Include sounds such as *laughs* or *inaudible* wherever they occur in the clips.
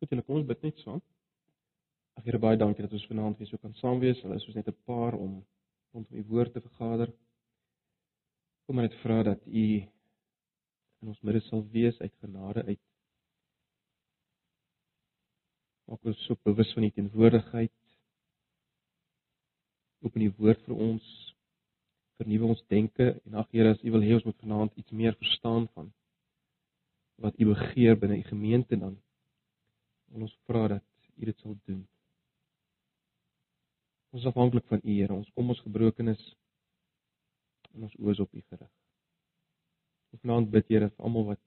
Goed, julle kom ons bid net saam. Ag Here baie dankie dat ons vanaand weer so kan saam wees. Hulle is ons net 'n paar om rondom u woord te vergader. Kom maar net vra dat u in ons midde sal wees uit genade uit. Maak ons so bewus van u teenwoordigheid. Open u woord vir ons. Vernuwe ons denke en ag Here as u wil hê ons moet vanaand iets meer verstaan van wat u begeer binne u gemeente dan En ons vra dat U dit sal doen. Ons is afhanklik van U, Here. Ons kom ons gebrokenis en ons oë op U gerig. Ons vanaand bid Here vir almal wat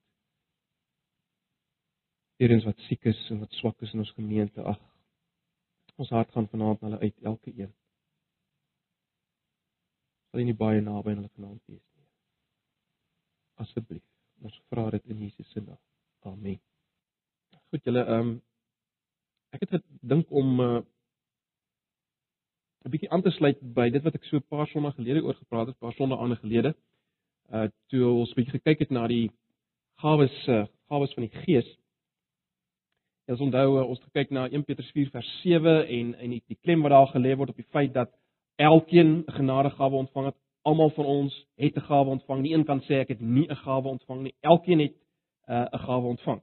hierins wat siek is en wat swak is in ons gemeente. Ag. Ons hart gaan vanaand na hulle uit, elke een. Sal U nie baie naby aan hulle vanaand wees nie. Asseblief. Ons vra dit in Jesus se naam. Amen. Goed, julle ehm um, ek het gedink om uh, 'n bietjie aan te sluit by dit wat ek so 'n paar sonnae gelede oor gepraat het, 'n paar sonnae ander gelede. Uh toe ons bietjie gekyk het na die gawes uh, gawes van die Gees. Ons onthou uh, ons het gekyk na 1 Petrus 4 vers 7 en en die, die klem wat daar gelê word op die feit dat elkeen 'n genadegawe ontvang het. Almal van ons het 'n gawe ontvang. Nie een kan sê ek het nie 'n gawe ontvang nie. Elkeen het 'n uh, gawe ontvang.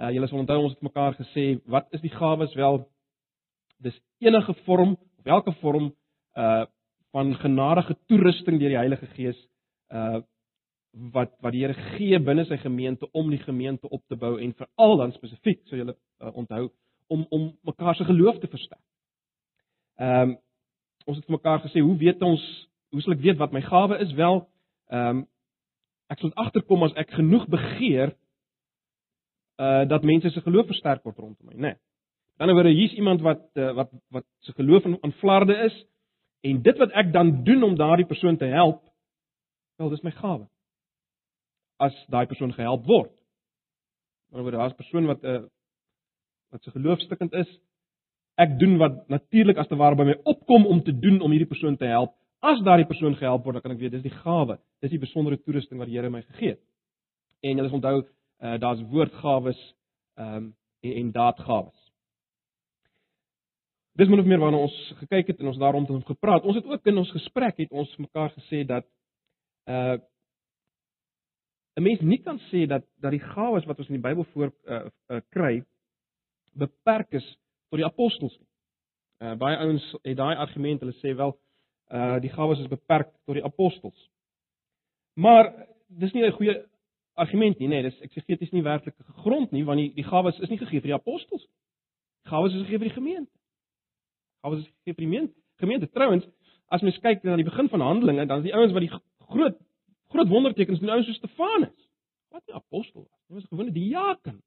Uh julle sal onthou ons het mekaar gesê wat is die gawes wel? Dis enige vorm of elke vorm uh van genadige toerusting deur die Heilige Gees uh wat wat die Here gee binne sy gemeente om die gemeente op te bou en veral dan spesifiek so julle uh, onthou om om mekaar se geloof te versterk. Ehm um, ons het vir mekaar gesê hoe weet ons hoe sal ek weet wat my gawe is wel? Ehm um, ek sal agterkom as ek genoeg begeer uh dat mense se geloof versterk word rondom my, né? Nee. Aan die ander wyse hier's iemand wat uh, wat wat se geloof aan flarde is en dit wat ek dan doen om daardie persoon te help, wel dis my gawe. As daai persoon gehelp word. Aan die ander wyse daar's 'n persoon wat 'n uh, wat se geloof stikkend is, ek doen wat natuurlik as te ware by my opkom om te doen om hierdie persoon te help. As daardie persoon gehelp word, dan kan ek weet dis die gawe, dis die besondere toerusting wat die Here my gegee het. En jy onthou uh, daar's woordgawes um, en, en daadgawes. Dis min of meer waarna ons gekyk het en ons daarom te gepraat. Ons het ook in ons gesprek het ons mekaar gesê dat uh 'n mens nie kan sê dat dat die gawes wat ons in die Bybel voor uh, uh kry beperk is tot die apostels nie. Uh baie ouens het daai argument, hulle sê wel uh die gawes is beperk tot die apostels. Maar dis nie 'n goeie argument nie, nee, dis eksegeties nie werklik gegrond nie, want die die gawes is nie gegee vir die apostels nie. Gawes is gegee vir die gemeente. Gawes is gegee vir die gemeente. Gemeente trouens, as mens kyk na die begin van Handelinge, dan is die ouens wat die groot groot wondertekens doen, ouens soos Stefanus. Wat 'n apostel was. Hy was gewone diaken.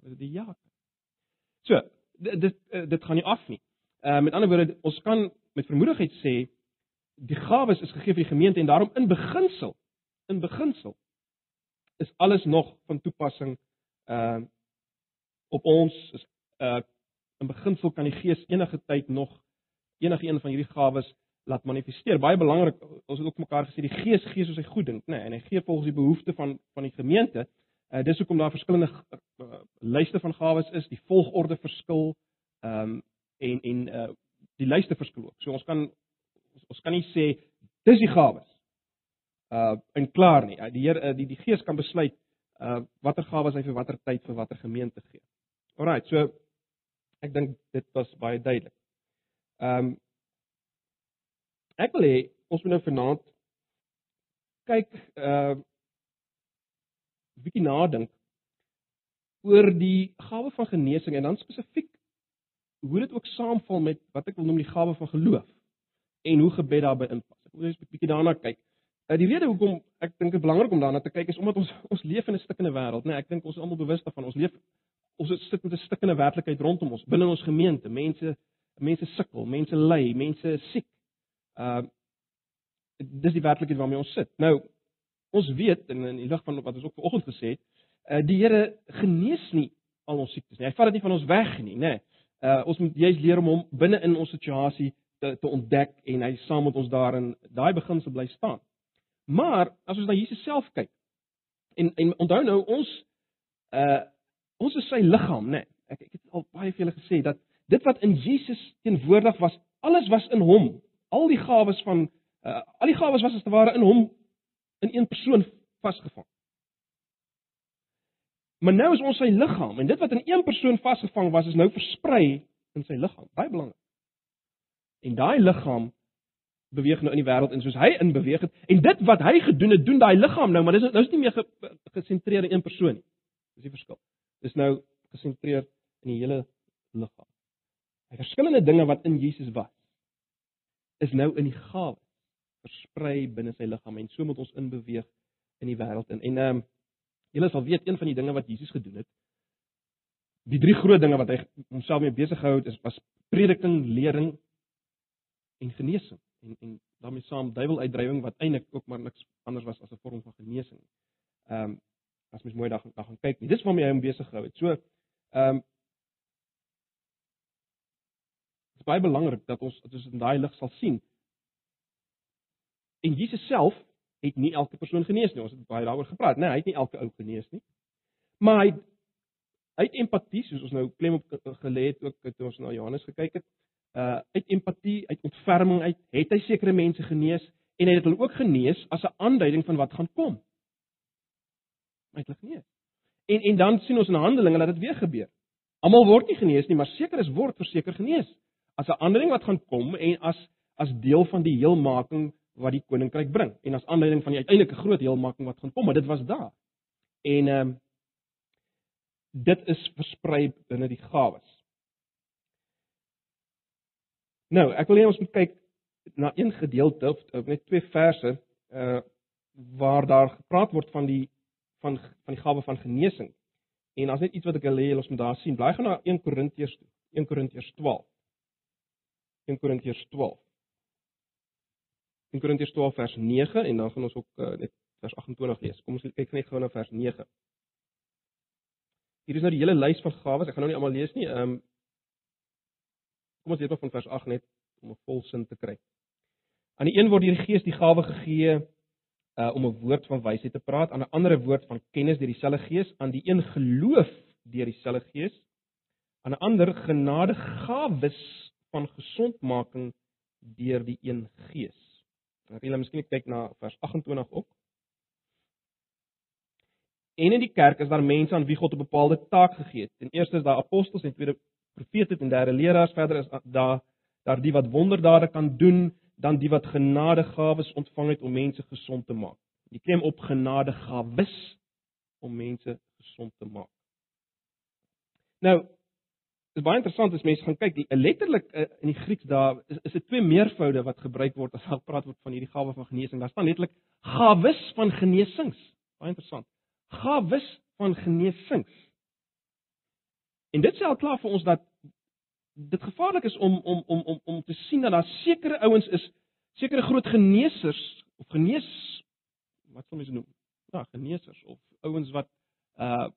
Hy was 'n diaken. So, dit dit dit gaan nie af nie. Uh met ander woorde, ons kan met vermoedigheid sê die gawes is gegee vir die gemeente en daarom in beginsel in beginsel is alles nog van toepassing uh op ons is uh in beginsel kan die Gees enige tyd nog enige een van hierdie gawes laat manifesteer. Baie belangrik, ons het ook mekaar gesê die Gees gee soos hy goed dink, nê, nee, en hy gee volgens die behoeftes van van die gemeente. Uh dis hoekom daar verskillende uh, lyste van gawes is, die volgorde verskil, ehm um, en en uh die lyste verskil ook. So ons kan ons, ons kan nie sê dis die gawes uh en klaar nie. Die Heer uh, die die Gees kan besluit uh watter gawes hy vir watter tyd vir watter gemeente gee. Alraai, so ek dink dit was baie duidelik. Um ek wil hê ons moet nou vanaand kyk uh bietjie nadink oor die gawe van genesing en dan spesifiek hoe dit ook saamval met wat ek wil noem die gawe van geloof en hoe gebed daarbey inpas. Ek wil net 'n bietjie daarna kyk. Uh, die rede hoekom ek dink dit is belangrik om daarna te kyk is omdat ons *laughs* ons leef in 'n stikkende wêreld, né? Nee, ek dink ons is almal bewus daarvan. Ons leef ons sit met 'n stikkende werklikheid rondom ons, binne ons gemeente. Mense mense sukkel, mense ly, mense is siek. Uh dis die werklikheid waarmee ons sit. Nou ons weet in in die lig van wat ons ook vanoggend gesê het, uh die Here genees nie al ons siektes nie. Hy vat dit nie van ons weg nie, né? Nee. Uh ons moet juist leer om hom binne in ons situasie te te ontdek en hy saam met ons daarin daai beginsel bly staan. Maar as ons na Jesus self kyk en en onthou nou ons uh ons is sy liggaam, né? Nee, ek ek het al baie vir julle gesê dat dit wat in Jesus teenwoordig was, alles was in hom. Al die gawes van uh, al die gawes was as te ware in hom in een persoon vasgevang. Maar nou is ons sy liggaam en dit wat in een persoon vasgevang was is nou versprei in sy liggaam. Baie belangrik. En daai liggaam beweeg nou in die wêreld en soos hy in beweeg het en dit wat hy gedoen het, doen daai liggaam nou, maar dis nou is nie meer gesentreer in een persoon nie. Dis die verskil. Dis nou gesentreer in die hele liggaam. Die verskillende dinge wat in Jesus was is nou in die gawe versprei binne sy liggaam en so moet ons in beweeg in die wêreld en en um, julle sal weet een van die dinge wat Jesus gedoen het die drie groot dinge wat hy homself mee besig gehou het is was prediking, lering en genesing en en daarmee saam duiweluitdrywing wat eintlik ook maar niks anders was as 'n vorm van genesing. Ehm um, as mens mooi daar gaan gaan kyk nie. Dis waarmee hy hom besig gehou het. So ehm um, Dit is baie belangrik dat ons dat ons in daai lig sal sien. En Jesus self het nie elke persoon genees nie. Ons het baie daaroor gepraat, né? Nee, hy het nie elke ou genees nie. Maar hy uit empatie, soos ons nou klem op gelê het ook toe ons na Johannes gekyk het, uh uit empatie, uit ontferming uit, het hy sekere mense genees en hy het hulle ook genees as 'n aanduiding van wat gaan kom. Hy het genees. En en dan sien ons in Handelinge dat dit weer gebeur. Almal word nie genees nie, maar sekeres word verseker genees as 'n aanduiding wat gaan kom en as as deel van die heelmaking wat die koninkryk bring en as aanleiding van die uiteindelike groot heelmaking wat gaan kom, maar dit was daar. En ehm um, dit is versprei binne die gawes. Nou, ek wil hê ons moet kyk na een gedeelte of, net twee verse uh waar daar gepraat word van die van van die gawe van genesing. En as net iets wat ek wil hê ons moet daar sien. Blaai gaan na 1 Korintiërs 1 Korintiërs 12. 1 Korintiërs 12. 1 Korintiërs 12 vers 9 en dan gaan ons ook uh, net vers 28 lees. Kom ons kyk net gou na vers 9. Hier is nou die hele lys van gawes. Ek gaan nou nie almal lees nie. Ehm um, Kom ons lees maar van vers 8 net om 'n vol sin te kry. Aan die een word deur die Gees die gawe gegee uh om 'n woord van wysheid te praat, aan 'n ander woord van kennis deur dieselfde Gees, aan die een geloof deur dieselfde Gees, aan 'n ander genadegawes van gesondmaking deur die een Gees. Ek wil miskien kyk na vers 28 ook. En in die kerk is daar mense aan wie God 'n bepaalde taak gegee het. Ten eerste is daar apostels en tweede profete en derde leraars, verder is daar daar die wat wonderdade kan doen, dan die wat genadegawes ontvang het om mense gesond te maak. Die klem op genadegawes om mense gesond te maak. Nou, is baie interessant as mense gaan kyk, die letterlik uh, in die Grieks daar is is dit twee meervoude wat gebruik word as daar gepraat word van hierdie gawe van genesing. Daar staan letterlik gawes van genesings. Baie interessant. Gawes van genesings. En dit sê al klaar vir ons dat dit gevaarlik is om om om om om te sien dat daar sekere ouens is, sekere groot genesers of genees wat sou mens noem? Ja, genesers of ouens wat uh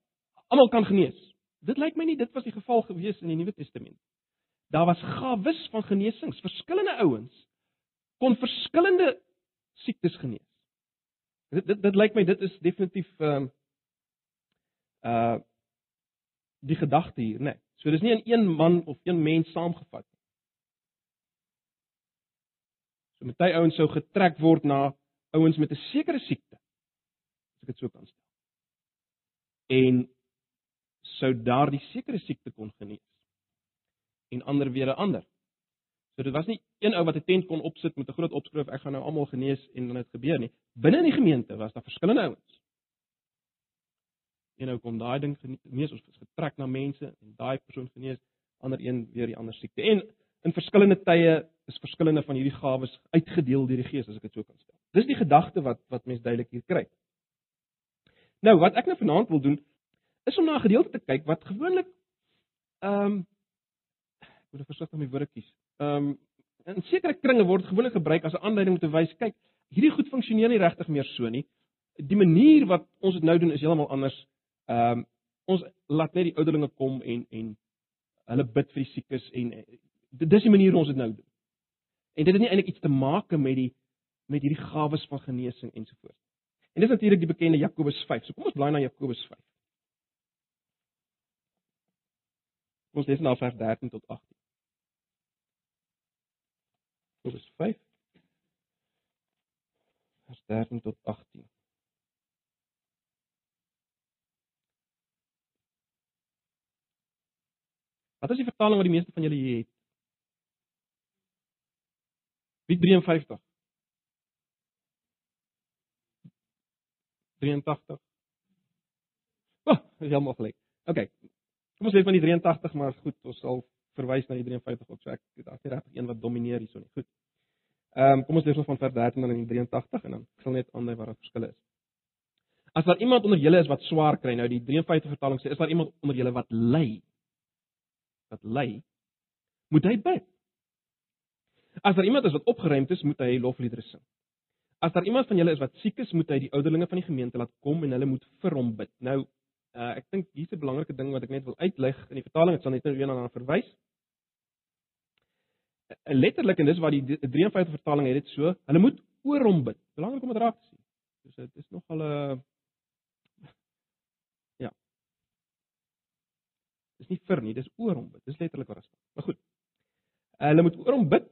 almal kan genees. Dit lyk my nie dit was die geval gewees in die Nuwe Testament. Daar was gawes van genesings, verskillende ouens kon verskillende siektes genees. Dit dit dit lyk my dit is definitief ehm um, uh die gedagte hier, né? Nee. So dis nie in een man of een mens saamgevat nie. So met baie ouens sou getrek word na ouens met 'n sekere siekte. As ek dit so kan stel. En sou daardie sekere siekte kon genees en ander weer 'n ander. So dit was nie een ou wat 'n tent kon opsit met 'n groot opskrif ek gaan nou almal genees en dan het gebeur nie. Binne in die gemeente was daar verskillende ouens. Een ou kom daai ding genees of is getrek na mense en daai persoon genees, ander een weer die ander siekte. En in verskillende tye is verskillende van hierdie gawes uitgedeel deur die Gees as ek dit so kan stel. Dis die gedagte wat wat mense duidelik hier kry. Nou, wat ek nou vanaand wil doen, is om na 'n gedeelte te kyk wat gewoonlik ehm um, ek moet versigtig met woorde kies. Ehm um, in sekere kringe word gewoonlik gebruik as 'n aanleiding om te wys, kyk, hierdie goed funksioneer nie regtig meer so nie. Die manier wat ons dit nou doen is heeltemal anders. Ehm um, ons laat net die ouderlinge kom en en hulle bid vir die siekes en dis die manier hoe ons dit nou doen. En dit het nie eintlik iets te maak met die met hierdie gawes van genesing ensovoorts. En dis natuurlik die bekende Jakobus 5. So kom ons blaai na Jakobus 5. Ons lees na vers 13 tot 18. Jakobus 5 vers 13 tot 18. Wat is die vertaling wat die meeste van julle hier het? Wie 53? 83. Oh, dis heeltemal gelyk. OK. Kom ons lees van die 83, maar goed, ons sal verwys na die 53 ook. So ek daar's nie regtig een wat domineer hierso nie. Goed. Ehm um, kom ons lees nog van vers 13 dan in die 83 en dan sal net aandui wat daar verskil is. As daar iemand onder julle is wat swaar kry, nou die 53 vertaling sê is daar iemand onder julle wat ly? Wat ly? Moet hy bid? As daar iemand is wat opgeruimd is, moet hy lofliedere sing. As daar iemand van julle is wat siek is, moet hy die ouderlinge van die gemeente laat kom en hulle moet vir hom bid. Nou, uh, ek dink hier's 'n belangrike ding wat ek net wil uitlig in die vertaling, ek sal net nou een aan verwys. Uh, letterlik en dis waar die 53 vertaling het dit so, hulle moet oor hom bid. Belangrik om dit raak te sien. Dus dit is nogal 'n Dis nie vir nie, dis oor hom bid. Dis letterlik wat daar staan. Maar goed. Uh, hulle moet oor hom bid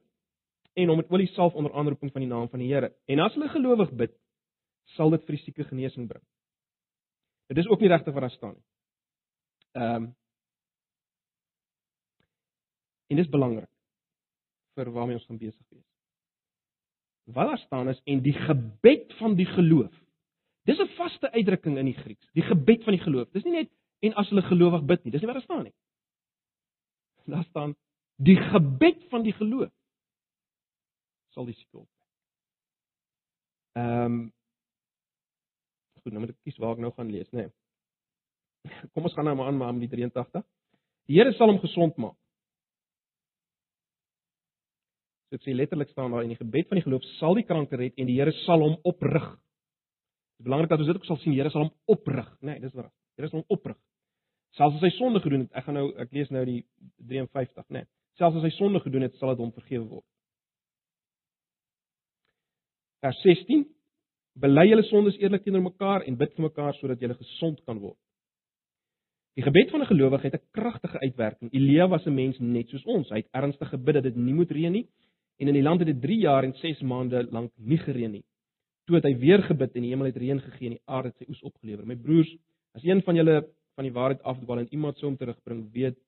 en hom met olie salf onder aanroeping van die naam van die Here. En as hulle gelowig bid, sal dit vir die sieke genesing bring. Dit is ook nie regtig wat daar staan nie. Ehm um, En dis belangrik vir waarmee ons gaan besig wees. Wat daar staan is en die gebed van die geloof. Dis 'n vaste uitdrukking in die Grieks. Die gebed van die geloof. Dis nie net en as hulle gelowig bid nie. Dis nie wat daar staan nie. Daar staan die gebed van die geloof sal die siek op. Ehm um, Goed, nou moet ek kies waar ek nou gaan lees, né? Nee. Kom ons gaan nou maar aan met die 83. Die Here sal hom gesond maak. So ek sê letterlik staan daar in die gebed van die geloof sal die kranke red en die Here sal hom oprig. Dit is belangrik dat ons dit ook sal sien, die Here sal hom oprig, né? Nee, dis waar. Die Here sal hom oprig. Selfs as hy sonde gedoen het, ek gaan nou ek lees nou die 53, né? Nee. Selfs as hy sonde gedoen het, sal dit hom vergewe word. Vers 16: Bely julle sondes eerlik teenoor mekaar en bid vir mekaar sodat julle gesond kan word. Die gebed van 'n gelowige het 'n kragtige uitwerking. Elia was 'n mens net soos ons. Hy het ernstig gebid dat dit nie moet reën nie en in die land het dit 3 jaar en 6 maande lank nie gereën nie. Toe het hy weer gebid en die hemel het reën gegee en die aarde het sy oes opgelewer. My broers, as een van julle van die waarheid afdwaal en iemand sou hom terugbring, weet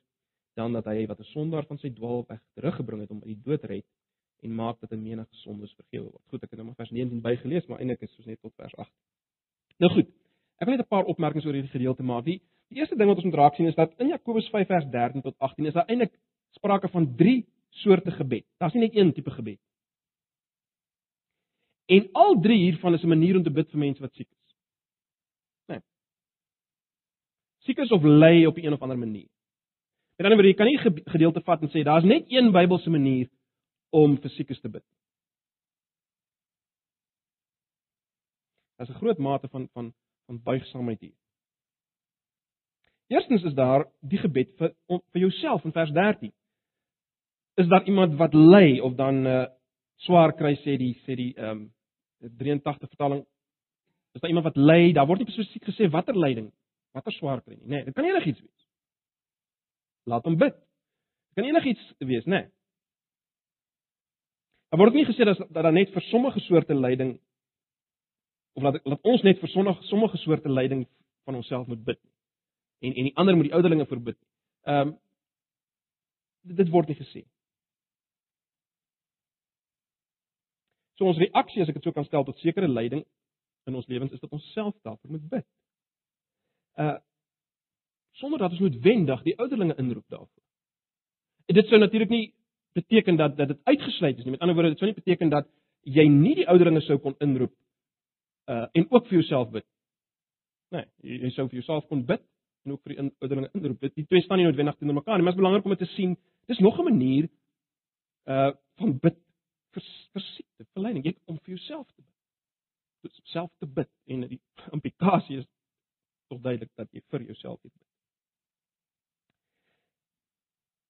dan dat hy wat 'n sondaar van sy dwaalweg teruggebring het om uit die dood red en maak dat 'n menige sondes vergewe word. Goed, ek het nou maar vers 19 bygelees, maar eintlik is dit net tot vers 8. Nou goed. Ek wil net 'n paar opmerkings oor hierdie gedeelte maak. Die, die eerste ding wat ons moet raak sien is dat in Jakobus 5 vers 13 tot 18 is daar eintlik sprake van drie soorte gebed. Daar's nie net een tipe gebed. En al drie hiervan is 'n manier om te bid vir mense wat siek is. Nee. Siek is of ly op 'n of ander manier. Met ander woorde, jy kan nie gedeelte vat en sê daar's net een Bybelse manier om vir siekes te bid. Daar's 'n groot mate van van van buigsaamheid hier. Eerstens is daar die gebed vir vir jouself in vers 13. Is daar iemand wat ly of dan uh swaar kry sê die sê die ehm um, 83 vertaling is daar iemand wat ly, daar word nie spesifiek gesê watter lyding, watter swaar kry nie. Nee, dit kan enigiets wees. Laat hom bid. Dit kan enigiets wees, nê? Nee. Daar word nie gesê dat dat daar net vir sommige soorte lyding of laat laat ons net vir sommige sommige soorte lyding van onsself moet bid en en die ander moet die ouderlinge verbid. Ehm um, dit word nie gesê. So ons reaksie as ek dit so kan stel tot sekere lyding in ons lewens is dat ons self daarvoor moet bid. Uh sonder dat ons noodwendig die ouderlinge inroep daarvoor. Dit sou natuurlik nie beteken dat dat dit uitgesluit is nie. Met ander woorde, dit sou nie beteken dat jy nie die ouderlinge sou kon inroep uh en ook vir jouself bid. Nee, jy, jy sou vir jouself kon bid en ook vir die ouderlinge inroep. Dit die twee staan nie noodwendig teenoor mekaar nie, maar dit is belangrik om dit te sien. Dis nog 'n manier uh van bid vir vir siekte, vir lyding, jy om vir jouself te bid. Self te bid en die *laughs* implikasie is tog duidelik dat jy vir jouself bid.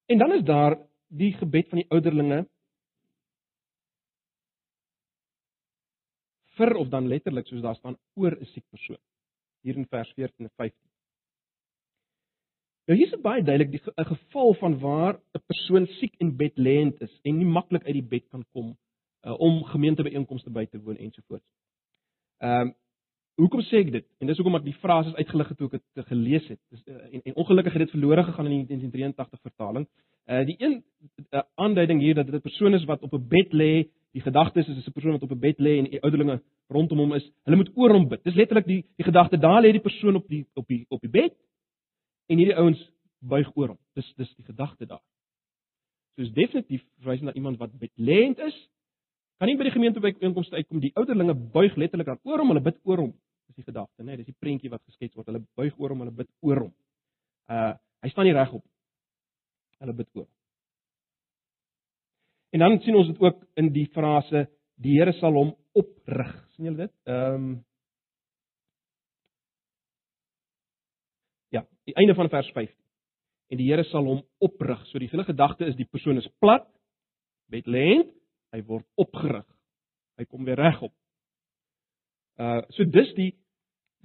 En dan is daar die gebed van die ouderlinge vir of dan letterlik soos daar staan oor 'n siek persoon hier in vers 14 en 15. Nou hier's dit baie duidelik die 'n geval van waar 'n persoon siek en bedlêend is en nie maklik uit die bed kan kom uh, om gemeentebyeenkomste by te woon ensovoorts. Ehm um, hoekom sê ek dit? En dis hoekom ek die frases uitgelig het toe ek dit gelees het. Dis uh, en, en ongelukkig het dit verlore gegaan in die 1983 vertaling. Uh die een uh, aanduiding hier dat dit 'n persoon is wat op 'n bed lê, die gedagte is is 'n persoon wat op 'n bed lê en die ouderlinge rondom hom is. Hulle moet oor hom bid. Dis letterlik die die gedagte daar lê die persoon op die op die op die bed en hierdie ouens buig oor hom. Dis dis die gedagte daar. So is definitief verwys na iemand wat bedlêend is. Kan nie by die gemeente by inkomste uitkom die ouderlinge buig letterlik aan oor hom, hulle bid oor hom. Dis die gedagte, né? Nee, dis die prentjie wat geskets word. Hulle buig oor hom, hulle bid oor hom. Uh hy staan nie reg op. Hulle bid oor. En dan sien ons dit ook in die frase die Here sal hom oprig. sien julle dit? Ehm um, Ja, die einde van vers 15. En die Here sal hom oprig. So die hele gedagte is die persoon is plat, bedlend, hy word opgerig. Hy kom weer regop. Uh so dis die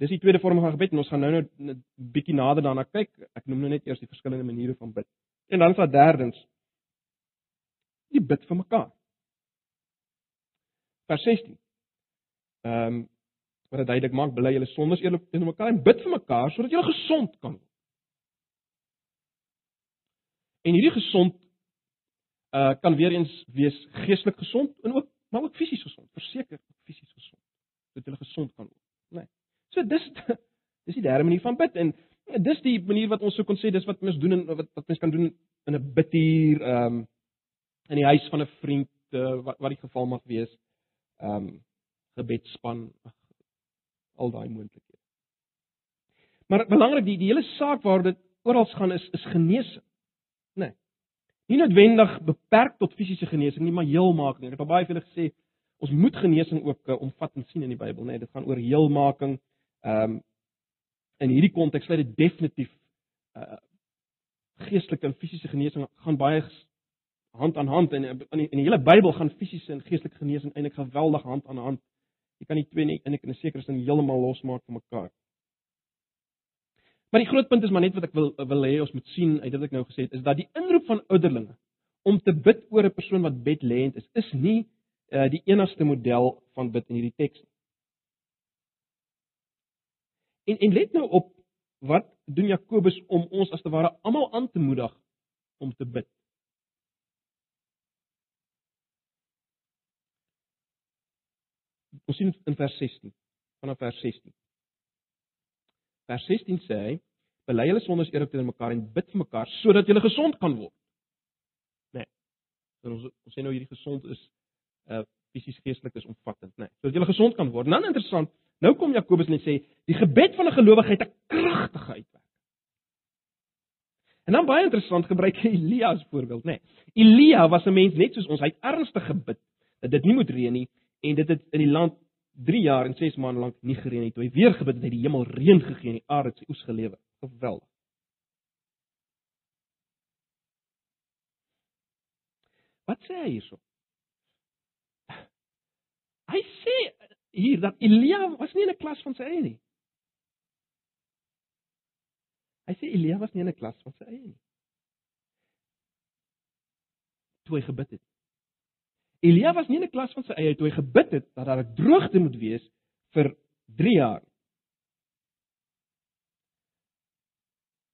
dis die tweede vorm van gebed en ons gaan nou nou 'n bietjie nader daarna kyk. Ek noem nou net eers die verskillende maniere van bid. En dan is daar derdens die bid vir mekaar. Vers 16. Ehm um, wat dit duidelik maak, bely julle sondes eerlik teenoor mekaar en bid vir mekaar sodat julle gesond kan word. En hierdie gesond uh kan weer eens wees geestelik gesond en ook maar ook fisies gesond, verseker fisies gesond. Dat jy gesond kan word? Nee. So dis *laughs* dis die derde manier van bid en dis die manier wat ons sou kon sê dis wat mens doen en wat wat mens kan doen in 'n bidtuur ehm um, in die huis van 'n vriend uh, wat wat die geval mag wees. Ehm um, gebedspan al daai moontlikhede. Maar belangrik die die hele saak waar dit oral gaan is is genesing. Nee. Nie noodwendig beperk tot fisiese genesing nie, maar heelmaking. Ek het al baie vir julle gesê ons moet genesing ook uh, omvattend sien in die Bybel, nee, dit gaan oor heelmaking. Ehm um, in hierdie konteks sluit dit definitief uh geestelike en fisiese genesing gaan baie hand aan hand en in die, in die hele Bybel gaan fisiese en geestelike genesing eintlik geweldig hand aan hand. Jy kan die twee nie in 'n sekere sin heeltemal losmaak van mekaar. Maar die groot punt is maar net wat ek wil wil hê ons moet sien uit dit ek nou gesê het is dat die inroep van ouderlinge om te bid oor 'n persoon wat bedlêend is, is nie uh, die enigste model van bid in hierdie teks nie. En en let nou op wat doen Jakobus om ons as te ware almal aan te moedig om te bid. Ons sien in vers 16, vanaf vers 16. Vers 16 sê hy: "Bely julle sondes eerlik teenoor mekaar en bid vir mekaar sodat julle gesond kan word." Né. Nee. Ons ons sê nou hierdie gesond is uh fisies geestelik is omvattend, né. Nee. Sodat julle gesond kan word. Dan interessant, nou kom Jakobus net sê die gebed van 'n gelowige het 'n kragtige uitwerking. En dan baie interessant gebruik hy Elia as voorbeeld, né. Nee. Elia was 'n mens net soos ons, hy het ernstig gebid dat dit nie moet reën nie en dit het in die land 3 jaar en 6 maande lank nie gereën het. Toe hy weer gebid het, het die hemel reën gegee en die aarde sy oes gelewer. Geweldig. Wat sê hy hierso? Hy sê hier dat Elia was nie in 'n klas van sy eie nie. Hy sê Elia was nie in 'n klas van sy eie nie. Toe hy gebid het. Elia was nie in 'n klas van sy eie toe hy gebid het dat daar 'n droogte moet wees vir 3 jaar.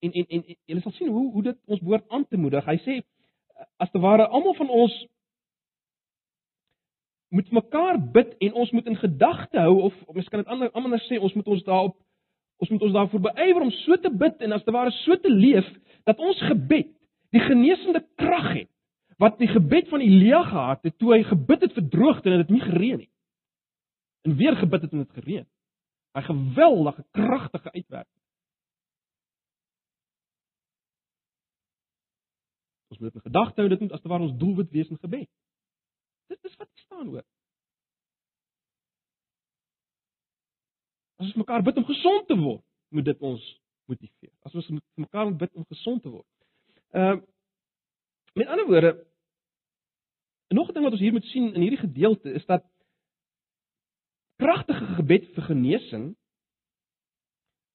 En en en jy sal sien hoe hoe dit ons behoort aan te moedig. Hy sê as te ware almal van ons moet mekaar bid en ons moet in gedagte hou of, mens kan dit ander anders sê ons moet ons daarop ons moet ons daarvoor beywer om so te bid en as te ware so te leef dat ons gebed die genesende krag het wat die gebed van Elia gehad het toe hy gebid het vir droogte en dit nie gereën nie. En weer gebid het en dit gereën. 'n Geweldige kragtige uitwerking. Ons moet in gedagte hou dit moet as te waar ons doelwit wees in gebed. Dit is wat staan hoor. As ons mekaar bid om gesond te word, moet dit ons motiveer. As ons mekaar bid om gesond te word. Ehm uh, Met ander woorde, nog 'n ding wat ons hier moet sien in hierdie gedeelte is dat kragtige gebed vir genesing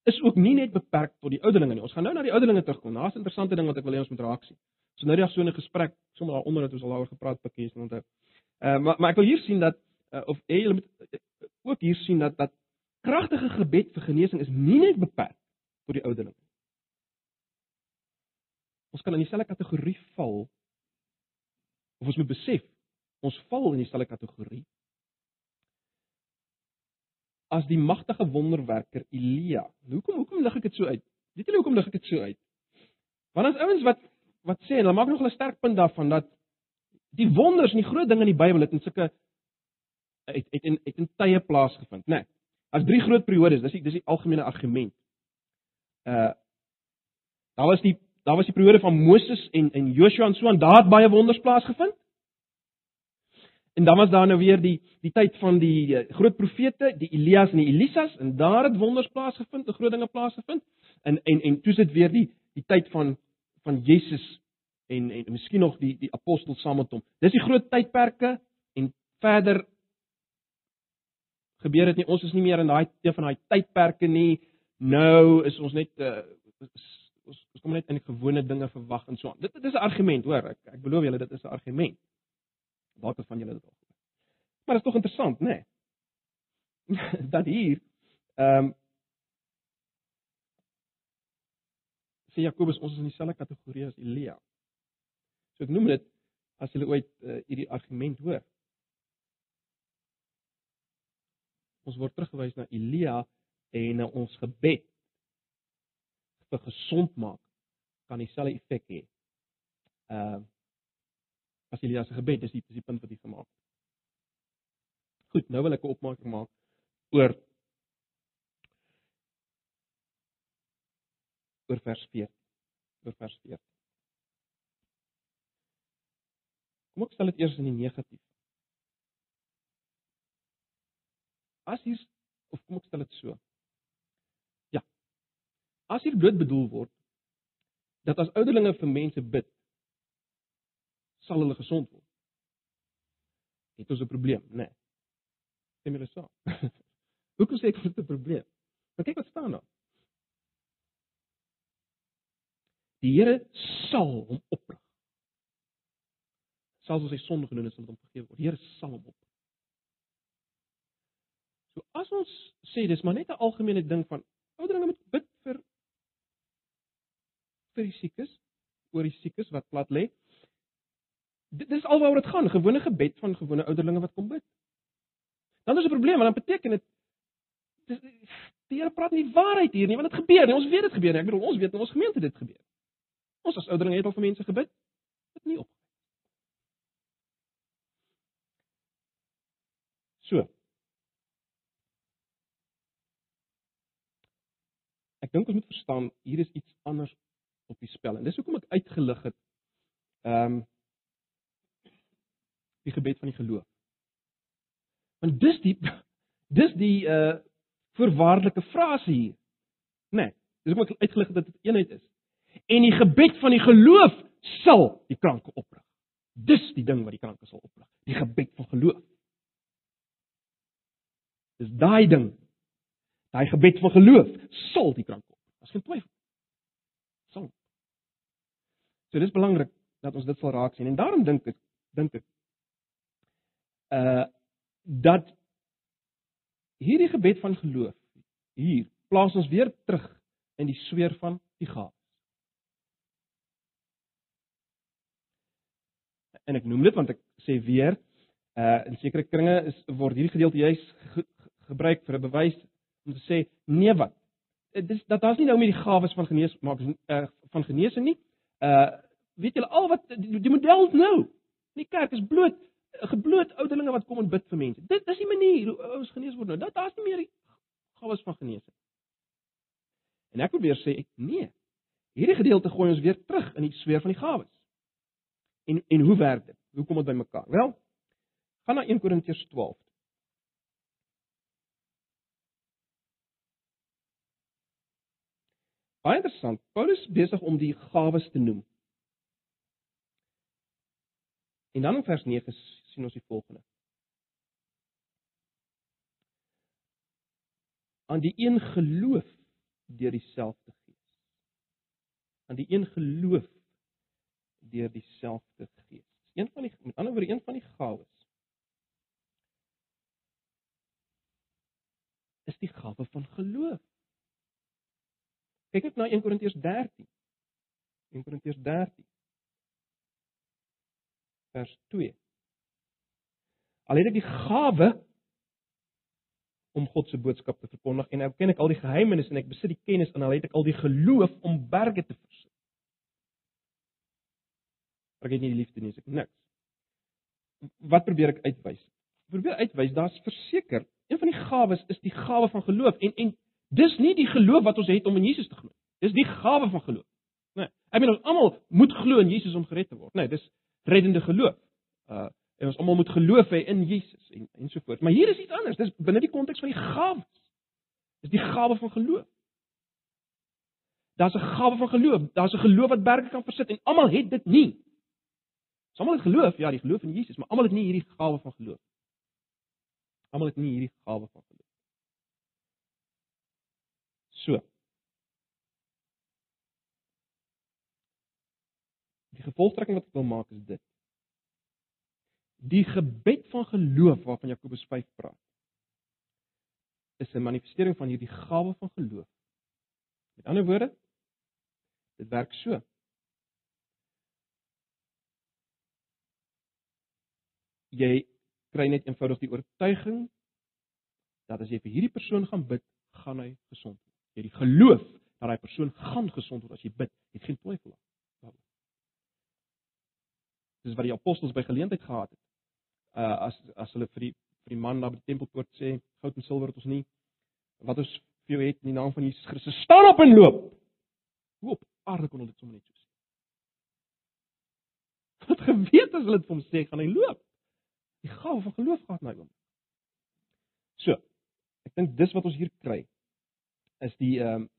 is ook nie net beperk tot die ouderlinge nie. Ons gaan nou na die ouderlinge terugkom. Daar's 'n interessante ding wat ek wil hê ons moet raak sien. So nou die dag so 'n gesprek, sommer daaronder het ons al daaroor gepraat pikkies en onthou. Uh maar maar ek wil hier sien dat uh, of jy moet ook hier sien dat dat kragtige gebed vir genesing is nie net beperk tot die ouderlinge. Ons kan in dieselfde kategorie val of ons moet besef ons val in dieselfde kategorie as die magtige wonderwerker Elia. Hoekom hoekom lig ek dit so uit? Weet julle hoekom lig ek dit so uit? Want as ouens wat wat sê en hulle maak nog 'n sterk punt daarvan dat die wonders en die groot dinge in die Bybel het in sulke het het in het in tye plaasgevind, né? Nee, as drie groot periodes, dis die dis die algemene argument. Uh daar was die daar was die periode van Moses en en Joshua en so en daar het baie wonders plaasgevind. En dan was daar nou weer die die tyd van die uh, groot profete, die Elias en die Elisas en daar het wonders plaasgevind, die groot dinge plaasgevind. En en en toe sit weer die die tyd van van Jesus en en miskien nog die die apostels saam met hom. Dis die groot tydperke en verder gebeur dit nie. Ons is nie meer in daai van daai tydperke nie. Nou is ons net uh, ons ons kom net in gewone dinge verwag en so aan. Dit, dit is 'n argument, hoor. Ek ek belowe julle dit is 'n argument. Watter van julle dit al? Maar dit is tog interessant, né? Nee. *laughs* dat hier ehm um, sê Jakobus ons is in dieselfde kategorie as Elia. So ek noem dit as jy ooit uh, hierdie argument hoor. Ons word teruggewys na Elia en na ons gebed vir gesond maak kan dieselfde effek hê. Ehm uh, as Elia se gebed is die is die punt wat hy gemaak het. Goed, nou wil ek 'n opmerking maak oor oor vers 4. Oor vers 4. Kom ek stel dit eers in die negatief. As hier of kom ek stel dit so. As hier dood bedoel word dat as ouderlinge vir mense bid sal hulle gesond word. Het ons 'n probleem, né? Nee. Stem julle saam? *laughs* Hoekom sê ek dit 'n probleem? Want kyk wat staan daar. Die Here sal hom oprig. Sal ons sy sonde genoem en sal hom vergewe word. Die Here sal hom oprig. So as ons sê dis maar net 'n algemene ding van ouderlinge moet bid vir die siekes, oor die siekes wat plat lê. Dit dis alwaaroor dit gaan, gewone gebed van gewone ouderlinge wat kom bid. Dan is 'n probleem, want dan beteken dit die Here praat nie waarheid hier nie, want dit gebeur nie. Ons weet dit gebeur nie. Ek bedoel, ons weet in ons gemeente dit gebeur. Ons as ouderlinge het al vir mense gebid. Dit nie op. So. Ek dink ons moet verstaan hier is iets anders op die spel en dis hoekom ek uitgelig het. Ehm um, die gebed van die geloof. Want dis die dis die uh voorwaardelike frase hier. Né? Nee, dis hoekom ek uitgelig het dat dit eenheid is. En die gebed van die geloof sal die kranke oprig. Dis die ding wat die kranke sal oprig. Die gebed van geloof. Dis daai ding. Daai gebed van geloof sal die kranke oprig. As geen twyfel. Sal. So dis belangrik dat ons dit sal raak sien en daarom dink ek dink ek uh dat hierdie gebed van geloof hier plaas ons weer terug in die sweer van die gawes. En ek noem dit want ek sê weer uh in sekere kringe is word hierdie gedeelte juis ge, gebruik vir 'n bewys om te sê nee wat. Dit is dat daar's nie nou met die gawes van genees maak uh, van genesing nie. Uh weet julle al wat die, die model nou. Die kerk is bloot gebloot ouderlinge wat kom en bid vir mense. Dit dis die manier hoe ons genees word nou. Dat daar's nie meer gawes van genesing. En ek weer sê nee. Hierdie gedeelte gooi ons weer terug in die sfeer van die gawes. En en hoe werk dit? Hoe kom dit bymekaar? Wel, gaan na 1 Korintiërs 12. Baie interessant. Paulus besig om die gawes te noem. En dan in vers 9 sien ons die volgende. Aan die een geloof deur dieselfde Gees. Aan die een geloof deur dieselfde Gees. Een van die met ander woorde een van die gawes is die gawe van geloof. Kyk net na 1 Korintiërs 13. 1 Korintiërs 13 vers 2. Al het ek die gawe om God se boodskap te verkondig en nou ken ek al die geheimenis en ek besit die kennis en al het ek al die geloof om berge te versit. Ek het nie die liefde nie, ek niks. Wat probeer ek uitwys? Probeer uitwys, daar's verseker, een van die gawes is die gawe van geloof en en dis nie die geloof wat ons het om in Jesus te glo. Dis die gawe van geloof. Nee, ek bedoel ons almal moet glo in Jesus om gered te word. Nee, dis reddende geloof. Uh en ons almal moet geloof hê in Jesus en en so voort. Maar hier is iets anders. Dis binne die konteks van die gawes. Dis die gawe van geloof. Daar's 'n gawe van geloof. Daar's 'n geloof wat berge kan versit en almal het dit nie. Almal het geloof, ja, die geloof in Jesus, maar almal het nie hierdie gawe van geloof. Almal het nie hierdie gawe van geloof. So. Die gevolgtrekking wat ek wil maak is dit. Die gebed van geloof waarvan Jakobus 5 praat is 'n manifestering van hierdie gawe van geloof. Met ander woorde, dit werk so. Jy kry net eenvoudig die oortuiging dat as jy vir hierdie persoon gaan bid, gaan hy gesond word. Jy het die geloof dat daai persoon gaan gesond word as jy bid. Jy het geen twyfel daaroor dis wat die apostels by geleentheid gehad het. Uh as as hulle vir die vir die man daar by die tempelpoort sê, goud en silwer het ons nie. Wat ons vir jou het in die naam van Jesus Christus, staan op en loop. Hoe op aarde kon hulle dit sommer net so sê? Wat geweet as hulle dit vir hom sê, gaan hy loop. Die gawe van geloof gehad my oom. So, ek dink dis wat ons hier kry is die ehm um,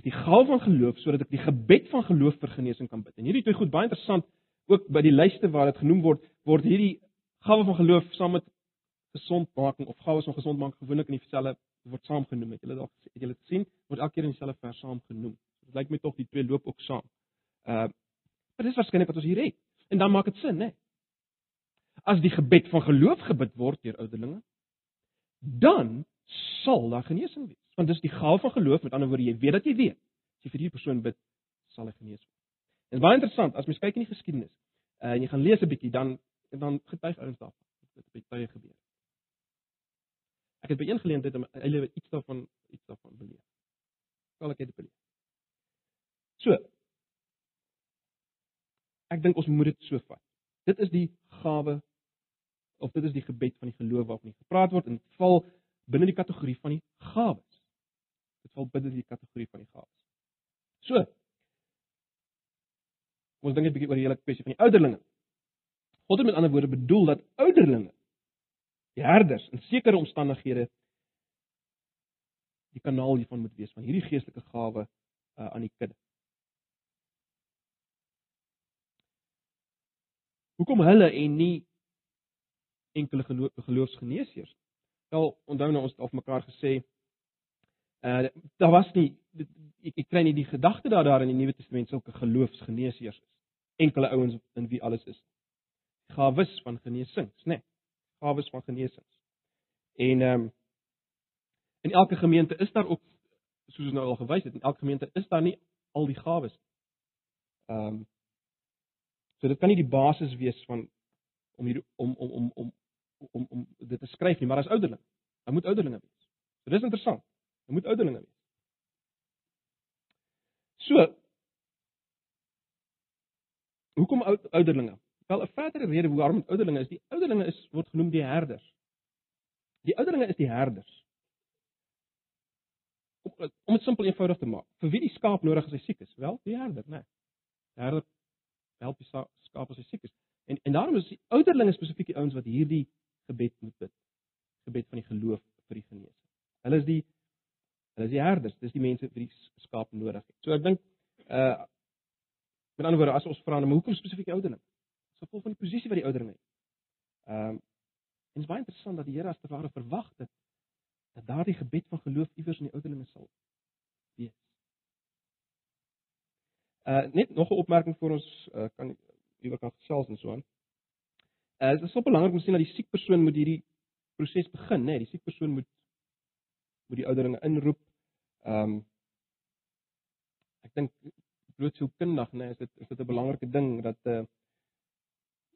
is die gawe van geloof sodat ek die gebed van geloof vir genesing kan bid. En hierdie twee goed baie interessant ook by die lyste waar dit genoem word, word hierdie gawe van geloof saam met gesondmaking of gawes van gesondmaking gewoonlik in dieselfde word saam genoem. Het julle dalk het julle gesien word elke keer in dieselfde vers saam genoem. Dit lyk my tog die twee loop ook saam. Uh maar dis waarskynlik wat ons hier het. En dan maak dit sin, né? As die gebed van geloof gebid word deur ouderlinge, dan sal daar genesing wees want dis die gawe van geloof, met ander woorde jy weet dat jy weet. As jy vir hierdie persoon bid, sal hy genees word. En baie interessant, as mens kyk in die geskiedenis, uh, en jy gaan lees 'n bietjie dan dan getuig ouens daarvan. Dit het baie gebeur. Ek het by een geleentheid in my lewe iets daarvan iets daarvan beleef. Sal ek dit beleef. So. Ek dink ons moet dit so vat. Dit is die gawe of dit is die gebed van die geloof waarvan gepraat word en dit val binne die kategorie van die gawes. Dit val binne die kategorie van die gawes. So. Ons dink 'n bietjie oor die hele kwessie van die ouderlinge. God het met ander woorde bedoel dat ouderlinge die herders in sekere omstandighede die kanaal hiervan moet wees van hierdie geestelike gawe uh, aan die kudde. Hoekom hulle en nie enkele geloofsgeneesheers? Wel, onthou nou ons het al mekaar gesê Uh daar was nie ek, ek kry nie die gedagte dat daar in die Nuwe Testament sulke geloofsgeneesheers is. Enkele ouens in wie alles is. Gawes van genesings, né? Nee, gawes van genesings. En ehm um, in elke gemeente is daar ook soos ons nou al gewys het, in elke gemeente is daar nie al die gawes. Ehm um, so dit kan nie die basis wees van om hier om om om om om om dit te skryf nie, maar as ouderling. Daar moet ouderlinge wees. So dis interessant. Dit moet ouderlinge wees. So Hoekom ouderlinge? Wel 'n verdere rede waarom ouderlinge is, die ouderlinge is word genoem die herders. Die ouderlinge is die herders. Om, om dit simpel eenvoudig te maak. Vir wie die skaap nodig as hy siek is? Wel, die herder, né? Nee. Die herder help die skaap as hy siek is. En en daarom is die ouderlinge spesifiek die ouens wat hierdie gebed moet bid. Gebed van die geloof vir die genesing. Hulle is die Hulle is die herders, dis die mense vir die skaap nodig het. So ek dink uh met ander woorde as ons vra nou hoekom spesifiek ouderling? So vol van die posisie wat die ouderling het. Ehm um, en dit is baie interessant dat die Here as te ware verwag het dat daardie gebed van geloof iewers in die ouderlinge sal wees. Uh net nog 'n opmerking vir ons uh, kan iewers kan gesels en so aan. Uh dit is so belangrik om sien dat die siek persoon moet hierdie proses begin, né? Nee, die siek persoon moet moet die ouderlinge inroep. Ehm um, ek dink blootsoekundig, né, nee, is dit is dit 'n belangrike ding dat uh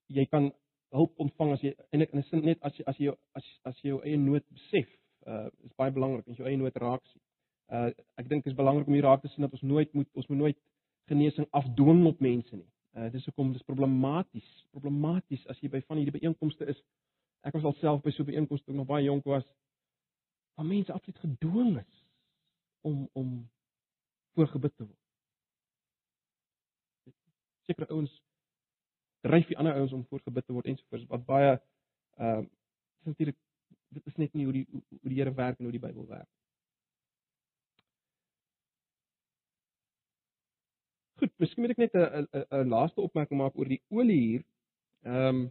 jy kan hulp ontvang as jy en in 'n sin net as jy as jy as as jy jou eie nood besef, uh is baie belangrik as jy jou eie nood raak sien. Uh ek dink dit is belangrik om hier raak te sien dat ons nooit moet ons moet nooit genesing afdwing op mense nie. Uh dis hoekom dis problematies, problematies as jy by van hierdie byeenkomste is. Ek was alself by so 'n byeenkomste toe ek nog baie jonk was. Waar mense absoluut gedwing is om om voorgebid te word. Sekere ouens dryf die ander ouens om voorgebid te word ensovoorts wat baie ehm uh, natuurlik dit is net nie hoe die hoe die Here werk en hoe die Bybel werk. Goed, miskien moet ek net 'n 'n laaste opmerking maak oor die olie hier. Ehm um,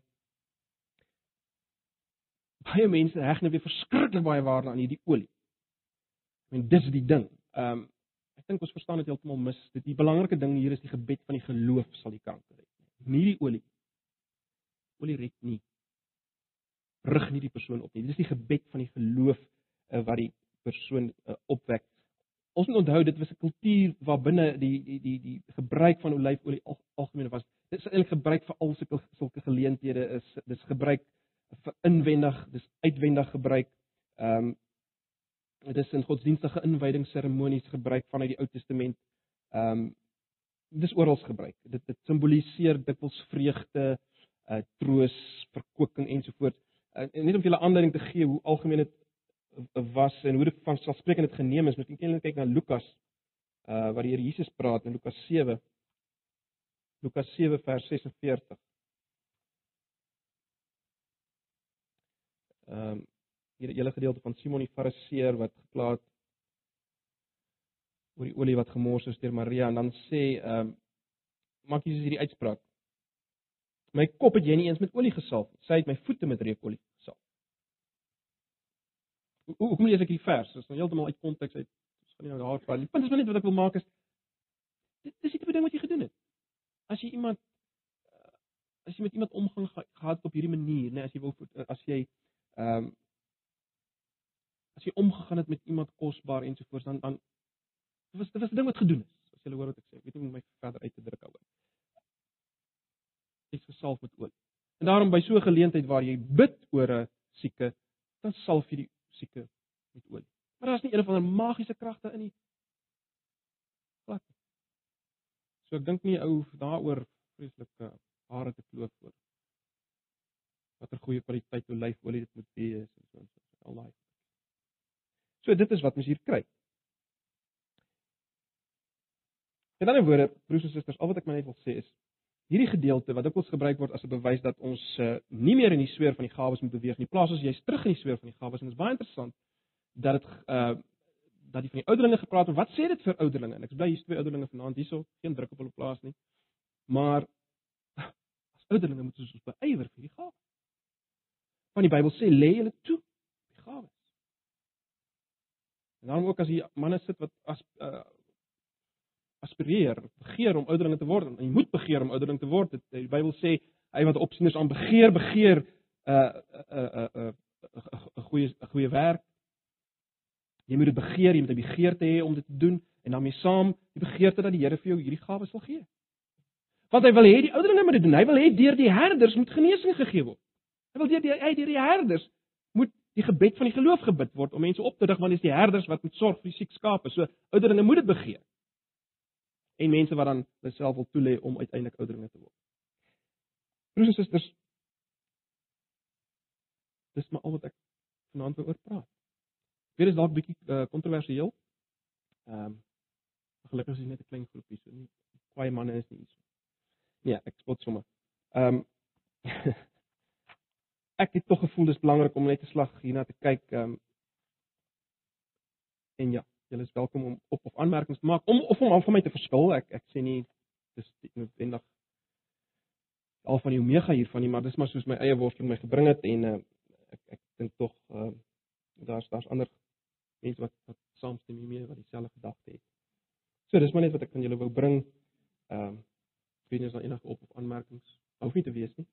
baie mense heg net weer verskriklik baie waarde aan hierdie olie. Mean dis die ding. Ehm um, ek dink ons verstaan dit heeltemal mis. Dit die belangrike ding hier is die gebed van die geloof sal die kanker red nie die olie. Olie red nie. Rig nie die persoon op nie. Dis die gebed van die geloof uh, wat die persoon uh, opwek. Ons moet onthou dit was 'n kultuur waar binne die die die die gebruik van olyfolie al, algemeen was. Dit is eintlik gebruik vir al sulke sulke geleenthede is dis gebruik vir inwendig, dis uitwendig gebruik. Ehm um, dit is in godsdienstige inwydingsseremonies gebruik vanuit die Ou Testament. Ehm um, dis oral gebruik. Dit dit simboliseer dikwels vreugde, uh troos, verkwikking ensovoorts. Uh, en net om julle aanduiding te gee hoe algemeen dit was en hoe dit van selfsprekend dit geneem is, moet ek net kyk na Lukas uh waar die Here Jesus praat in Lukas 7. Lukas 7 vers 46. Ehm hierdie hele gedeelte van Simon die Fariseer wat geklaat oor die olie wat gemors is deur Maria en dan sê ehm um, maak Jesus hierdie uitspraak. My kop het jy nie eens met olie gesalf nie. Sy het my voete met reukolie gesalf. Hoe hoe kom jy as ek hierdie vers? Dit is nou heeltemal uit konteks uit. Ons gaan nie nou daar praat nie. Die punt is net wat ek wil maak is dit is tipe ding wat jy gedoen het. As jy iemand eh, as jy met iemand omgang gehad op hierdie manier, nê, nee, as jy wil as jy ehm um, as jy omgegaan het met iemand kosbaar ensovoorts dan dan Dit was dit was 'n ding wat gedoen is. As jy hoor wat ek sê, ek weet nie hoe om my verder uit te druk daaroor. Dis gesalf met olie. En daarom by so 'n geleentheid waar jy bid oor 'n sieke, dan salf jy die sieke met olie. Maar daar's nie een of ander magiese kragte in nie. Glad. So ek dink nie ou daaroor vreeslike hare te kloof oor. Watter goeie kwaliteit olyfolie dit moet wees en so en so al daai. So dit is wat mens hier kry. In ander woorde, broers en susters, al wat ek maar net wil sê is hierdie gedeelte wat ook ons gebruik word as 'n bewys dat ons uh, nie meer in die sfeer van die gawes moet beweeg nie. Plaas ons jy's terug in die sfeer van die gawes en dit is baie interessant dat dit uh dat die van die ouderlinge gepraat het. Wat sê dit vir ouderlinge? En ek bly hier's twee ouderlinge vanaand hierso, geen druk op hulle plaas nie. Maar as ouderlinge moet ons ons beywer vir die gawes. Want die Bybel sê lê julle toe die gawes. En dan ook as die manne sit wat as uh, aspireer, begeer om ouderling te word. En jy moet begeer om ouderling te word. Dit die Bybel sê hy wat opsieners aan begeer, begeer 'n 'n 'n 'n goeie 'n goeie werk. Jy moet dit begeer, jy moet 'n begeerte hê om dit te doen en daarmee saam die begeerte dat die Here vir jou hierdie gawes wil gee. Want hy wil hê die ouderlinge moet dit doen. Hy wil hê deur die herders moet genesing gegee word. Hy wil deur die hy deur die herders die gebed van die geloof gebid word om mense op te rig want dit is die herders wat moet sorg vir die siek skape. So ouderlinge moet dit begeer en mense wat dan hulself wil toelê om uiteindelik ouderlinge te word. Broers en susters, dis maar al wat ek vanaand wil oor praat. Weer is dalk bietjie uh, kontroversieel. Ehm um, gelukkig is dit net 'n klein groepie, so nie kwaai manne is nie iets. Nee, ek spot sommer. Ehm um, *laughs* ek het tog gevoel dis belangrik om net 'n slag hierna te kyk ehm um, en ja, Julle is welkom om op of aanmerkings te maak om of om al van my te verskil. Ek ek sê nie dis noodwendig al van die omega hiervan nie, maar dis maar soos my eie worsteling my gebring het en uh, ek ek dink tog uh, daar's daar's ander mense wat wat saamstem hiermee wat dieselfde gedagte het. So dis maar net wat ek aan julle wou bring. Ehm um, weet nie as daar enige op of aanmerkings hoef nie te wees nie.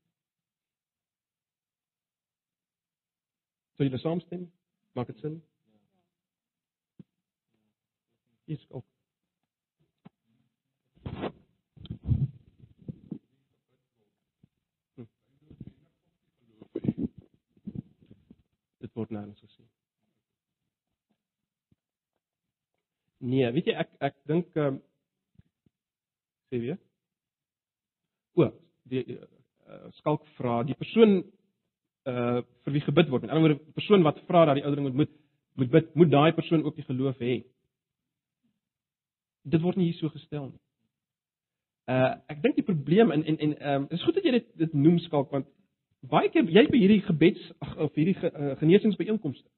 Sou julle saamstem? Maak dit sin? Ja. Is ook. Hm. Dit word nou gesê. Nee, weet jy ek ek dink ehm um, sê weer. O, die uh, skalk vra die persoon uh vir wie gebid word. Met ander woorde, die persoon wat vra dat die ouderling moet moet bid, moet daai persoon ook die geloof hê. Dit word nie hier so gestel nie. Uh ek dink die probleem en en en ehm um, is goed dat jy dit dit noem skalk want baie keer jy by hierdie gebeds ag of hierdie ge, uh, genesingsbyeenkomste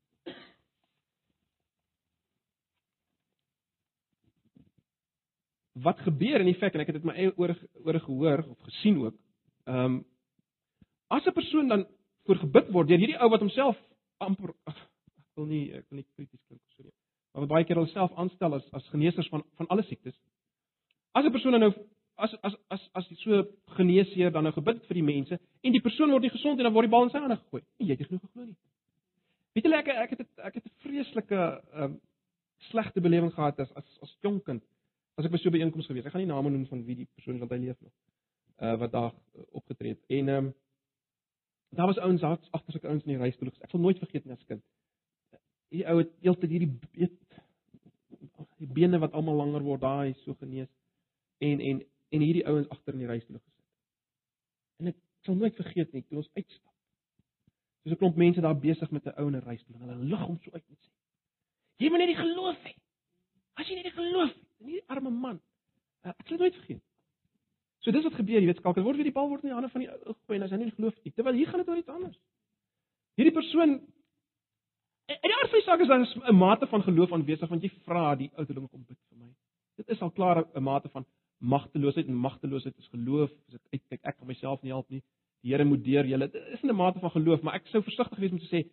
wat gebeur in feite en ek het dit my eie oor oor gehoor of gesien ook. Ehm um, as 'n persoon dan voor gebid word deur hierdie ou wat homself amper ek wil nie ek wil nie krities klink so nie. Maar baie keer homself aanstel as as geneesers van van alle siektes. As 'n persoon nou as as as as so geneesheer dan nou gebid vir die mense en die persoon word nie gesond en dan word die bal in sy hande gegooi. Jy het nie genoeg geglo nie. Weet julle ek ek het ek het 'n vreeslike um, slegte belewing gehad as as as jong kind as ek by so 'n byeenkoms gewees. Ek gaan nie name noem van wie die persoon wat hy leef nog. Uh wat daar uh, opgetree het. En ehm um, daar was ouens daar agter sulke ouens in die reistoel. Ek sal nooit vergeet nie as kind. Hierdie ou het heeltyd hierdie weet die bene wat almal langer word, daai so genees. En en en hierdie ouens agter in die reistoel gesit. En ek sal nooit vergeet nie toe ons uitstap. Dis 'n klomp mense daar besig met 'n ou in 'n reistoel en hulle lig hom so uit en sê: "Jy moet net die geloof hê. As jy net die geloof het, en hierdie arme man. Uh, ek sal nooit vergeet. So dis wat gebeur, jy weet, skalk, dit word weer die bal word in die hande van die ou gegooi en as hy nie geloof nie, terwyl hier gaan dit oor iets anders. Hierdie persoon en die aard van die saak is dan 'n mate van geloof aanwesig want jy vra die ou ding kom bid vir my. Dit is al klaar 'n mate van magteloosheid en magteloosheid is geloof. As ek uitkyk, ek kan myself nie help nie. Die Here moet deur julle. Dit is 'n mate van geloof, maar ek sou versigtig wees om te sê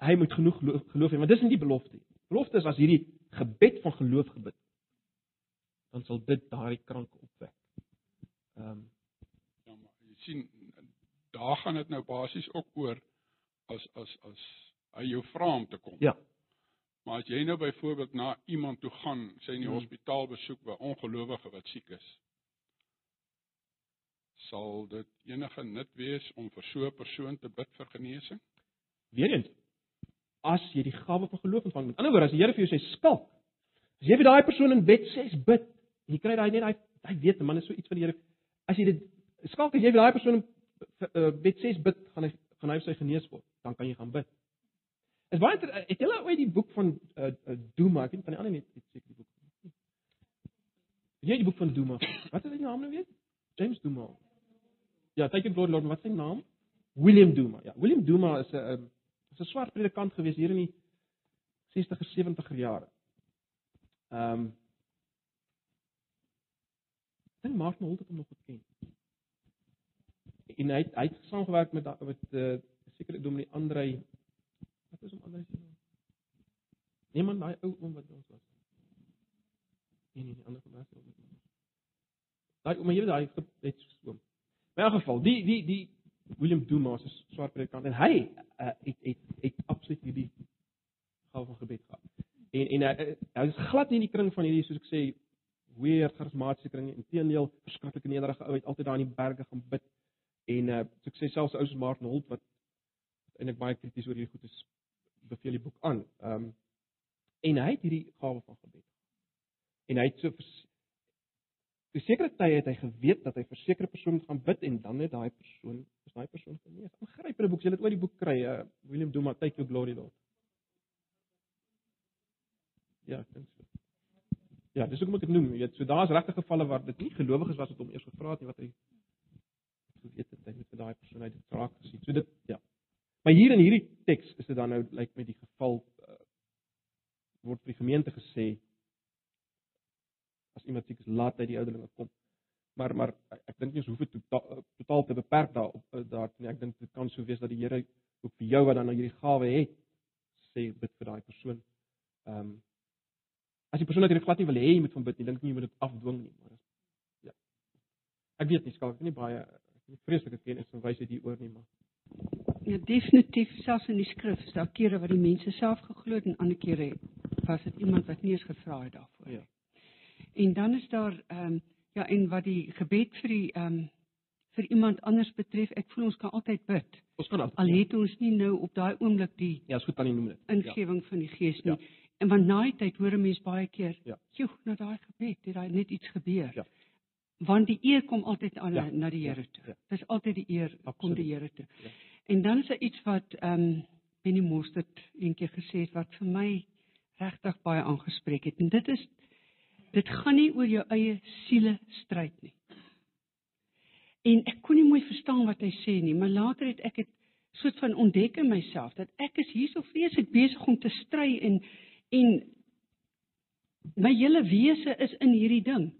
hy moet genoeg geloof hê, want dis nie die belofte nie. Belofte is as hierdie gebed van geloof gebid, dan sal dit daardie kranke opwek. Ehm um, ja, maar jy sien daar gaan dit nou basies ook oor as as as hy jou vra om te kom. Ja. Maar as jy nou byvoorbeeld na iemand toe gaan, sê in die hmm. hospitaal besoek by ongelowige wat siek is, sal dit enige nut wees om vir so 'n persoon te bid vir genesing? Weerens as jy die gawe van geloof ontvang. Met ander woorde, as die Here vir jou sê skalk, as jy vir daai persoon in bed sê bid, jy kry daai net daai hy weet, man is so iets van die Here. As jy dit skalk as jy vir daai persoon uh, bed sê bid, gaan hy gaan hy sy genees word. Dan kan jy gaan bid. Is baie het julle ooit die boek van uh, uh, Duma, ek weet van die ander net seker die boek. Jy die boek van Duma. Wat is sy naam nou weer? James Duma. Ja, thank you Lord, wat is sy naam? William Duma. Ja, William Duma is 'n uh, was 'n swart predikant gewees hier in die 60er 70er jare. Ehm um, Dink Martin Holt het hom nog geken. En hy het, hy het saamgewerk met met 'n uh, sekere dominee Andrei wat is hom Andrei se naam? Nee man, daai ou oom wat ons was. Nee nee, die ander gewas ook met ons. Daai oom hier daai het so. In elk geval, die die die William Dumas is swart predikant en hy uh, het het het absoluut hierdie gawe van gebed gehad. En en hy hy is glad nie in die kring van hierdie soos ek sê weer charismatiese kring nie. Inteendeel, verskriklike nederige ou het altyd daar in die berge gaan bid. En uh ek sê selfs ou se Martin Holt wat eintlik baie krities oor hierdie goed is beveel die boek aan. Ehm um, en hy het hierdie gawe van gebed. En hy het so Te sekere tye het hy geweet dat hy vir sekere persone gaan bid en dan net daai persoon, is daai persoon genees. Ek gryp in 'n boek, jy het oor die boek kry, uh, William Duma, Take Your Glory Lord. Ja, ek dink so. Ja, dis hoekom ek dit noem, jy weet, so daar's regte gevalle waar dit nie gelowiges was wat hom eers gevra het nie wat hy geweet het hy moet vir daai persoon uit die draak gesien. So dit ja. Maar hier in hierdie teks is dit dan nou lyk like met die geval uh, word vir die gemeente gesê as iemand siek is, laat hy die ouderlinge kom. Maar maar ek dink nie ons hoef dit totaal, totaal te beperk daar op daar nie. Ek dink dit kan sou wees dat die Here ook vir jou wat dan nou hierdie gawe het sê bid vir daai persoon. Ehm um, as die persoon natuurlik glad nie wil hê jy moet van bid nie, dink nie jy moet dit afdwing nie, maar dis ja. Ek weet nie, skalk nie baie ek het vreeslike kennis van wysheid hier oor nie, maar Ja, definitief selfs in die skrif is daar kere wat die mense self geglo het en ander kere was dit iemand wat nie eens gevra het daarvoor nie. Ja. En dan is daar ehm um, ja en wat die gebed vir die ehm um, vir iemand anders betref, ek voel ons kan altyd bid. ons kan Al het ons nie nou op daai oomblik die Ja, is goed aan die noem dit. ingewing van die Gees nie. Ja. En want na die tyd hoor 'n mens baie keer, Ja. "Joe, na daai gebed het daar net iets gebeur." Ja. Want die eer kom altyd aan Ja. na die Ja. Here toe. Ja. Dis altyd die eer kom Absoluut. die Here toe. Ja. En dan is daar iets wat ehm um, Benny Mostert eendag gesê het wat vir my regtig baie aangespreek het. En dit is dit gaan nie oor jou eie siele stryd nie. En ek kon nie mooi verstaan wat hy sê nie, maar later het ek dit soort van ontdek in myself dat ek is hierso vreeslik besig om te stry en en my hele wese is in hierdie ding.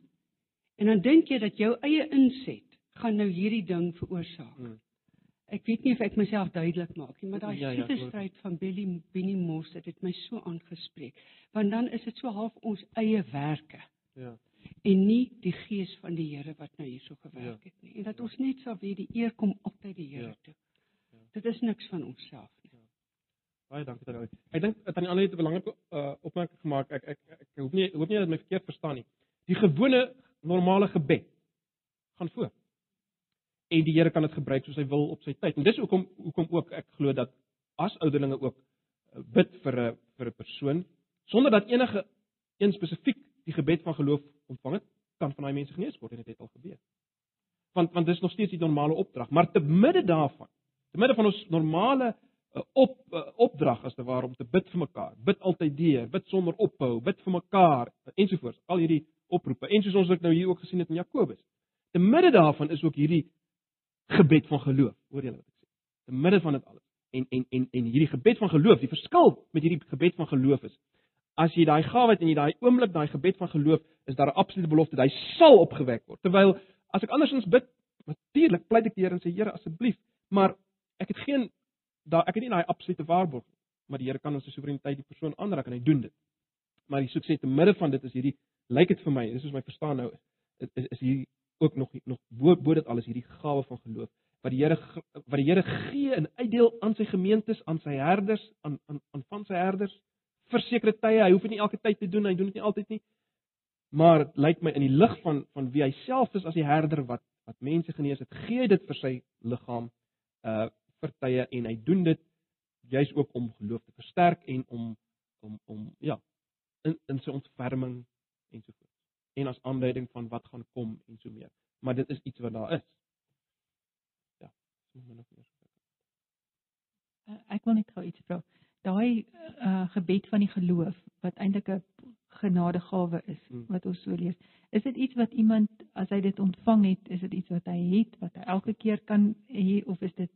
En dan dink jy dat jou eie inset gaan nou hierdie ding veroorsaak. Hmm. Ek weet nie of ek myself duidelik maak nie, maar daai Ja, ja, stryd van Billy Benny Moss het dit my so aangespreek. Want dan is dit so half ons eie werke Ja. en nie die gees van die Here wat nou hierso gewerk Ja. het nie. En dat ons net sal weet die eer kom altyd die Here Ja. toe. Dit is niks van onsself nie. Baie dankie daaroor. Ek dink aan die ander het 'n belangrike uh, opmerking gemaak. Ek ek ek hoop nie ek hoop nie dat my verkeerd verstaan nie. Die gewone normale gebed gaan voor. En die Here kan dit gebruik soos hy wil op sy tyd. En dis hoekom hoekom ook ek glo dat as ouderlinge ook uh, bid vir 'n vir 'n persoon sonder dat enige een spesifiek die gebed van geloof ontvang het, kan van daai mense genees word en dit het al gebeur. Want want dis nog steeds die normale opdrag, maar te midde daarvan, te midde van ons normale 'n op opdrag as te waar om te bid vir mekaar. Bid altyd deur, bid sonder ophou, bid vir mekaar ensovoorts. Al hierdie oproepe. En soos ons dit nou hier ook gesien het in Jakobus. Te midde daarvan is ook hierdie gebed van geloof, hoor julle wat ek sê. Te midde van dit alles. En en en en hierdie gebed van geloof, die verskil met hierdie gebed van geloof is as jy daai gawe het en jy daai oomblik daai gebed van geloof, is daar 'n absolute belofte dat hy sal opgewek word. Terwyl as ek andersins bid, natuurlik pleit ek die Here en sê Here asseblief, maar ek het geen daar ek het nie daai absolute waarborg nie, maar die Here kan ons se soewereiniteit die persoon aanraak en hy doen dit. Maar die sukses te midde van dit is hierdie lyk dit vir my, dis soos my verstaan nou is is, is hier ook nog nog bo, bo dit alles hierdie gawe van geloof wat die Here wat die Here gee en uitdeel aan sy gemeentes, aan sy herders, aan aan aan van sy herders vir sekere tye. Hy hoef dit nie elke tyd te doen, hy doen dit nie altyd nie. Maar dit lyk my in die lig van van wie hy self is as die herder wat wat mense genees het, gee dit vir sy liggaam uh vir tye en hy doen dit juis ook om geloof te versterk en om om om ja in in sy ontferming en so voort. En as aanduiding van wat gaan kom en so meer. Maar dit is iets wat daar is. Ja, so min of meer. Uh, ek wil net gou iets vra. Daai uh, gebed van die geloof wat eintlik 'n genadegawe is Hmm. wat ons so lees. Is dit iets wat iemand as hy dit ontvang het, is dit iets wat hy het wat hy elke keer kan hê of is dit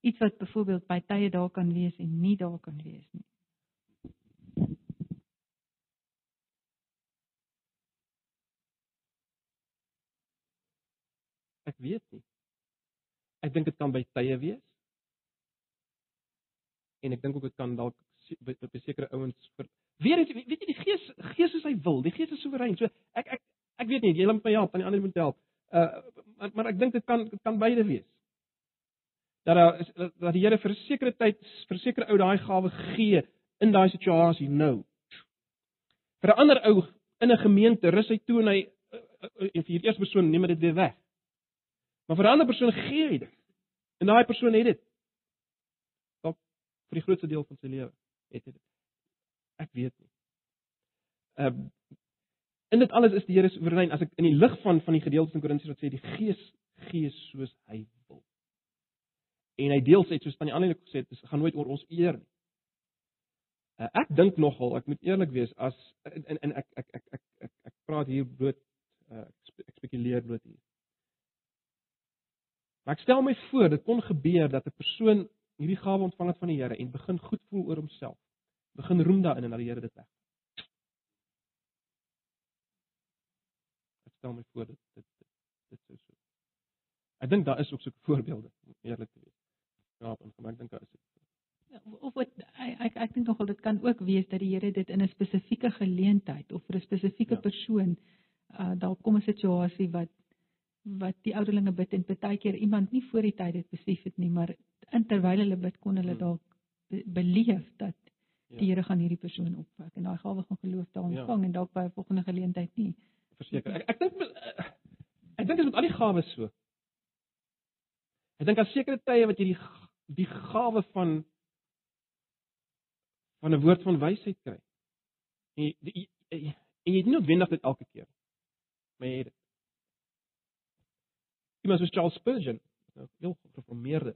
iets wat byvoorbeeld by tye daar kan wees en nie daar kan wees nie? Ek weet nie. Ek dink dit kan by tye wees. En ek dink ook dit kan dalk by, by sekere ouens vir Weer eens, weet jy die Gees Gees is hy wil. Die Gees is soewerein. So ek ek ek weet nie, jy moet my help, aan die ander moet help. Uh maar, maar ek dink dit kan dit kan beide wees. Dat daar is dat die Here vir 'n sekere tyd vir sekere ou daai gawe gee in daai situasie nou. Vir 'n ander ou in 'n gemeente rus hy toe en hy en vir hierdie eerste persoon neem dit weer weg. Maar vir 'n ander persoon gee hy dit. En daai persoon het dit. Dalk vir die grootste deel van sy lewe het hy dit. Ek weet nie. Ehm uh, in dit alles is die Here soewerein as ek in die lig van van die gedeeltes in Korintiërs wat sê die Gees gee soos hy. En hy deel sê soos tannie Annelie gesê het, dit gaan nooit oor ons eer nie. Uh, ek dink nogal, ek moet eerlik wees as en en, en ek, ek ek ek ek ek praat hier bloot uh, ek, spe, ek spekuleer bloot hier. Maar ek stel my voor dit kon gebeur dat 'n persoon hierdie gawe ontvang het van die Here en begin goed voel oor homself. Begin roem daarin en dat die Here dit weg. Ek stel my voor dit dit dit, dit sou so. Ek dink daar is ook so voorbeelde, eerlik te wees. Ja, en ek dink daar is dit. Ja, Of wat ek ek, dink nogal dit kan ook wees dat die Here dit in 'n spesifieke geleentheid of vir 'n spesifieke Ja. persoon uh dalk kom 'n situasie wat wat die ouderlinge bid en baie keer iemand nie voor die tyd dit besef het nie, maar in terwyl hulle bid kon hulle Hmm. dalk be, beleef dat Ja. die Here gaan hierdie persoon opwek en daai gawe van geloof daar Ja. ontvang en dalk by 'n volgende geleentheid nie. verseker. Ek ek dink ek dink dit is met al die gawes so. Ek dink aan sekere tye wat jy die die gawe van van 'n woord van wysheid kry. En jy, die, en jy het nie noodwendig dit elke keer. Maar jy het dit. Iemand soos Charles Spurgeon, nou heel gereformeerde.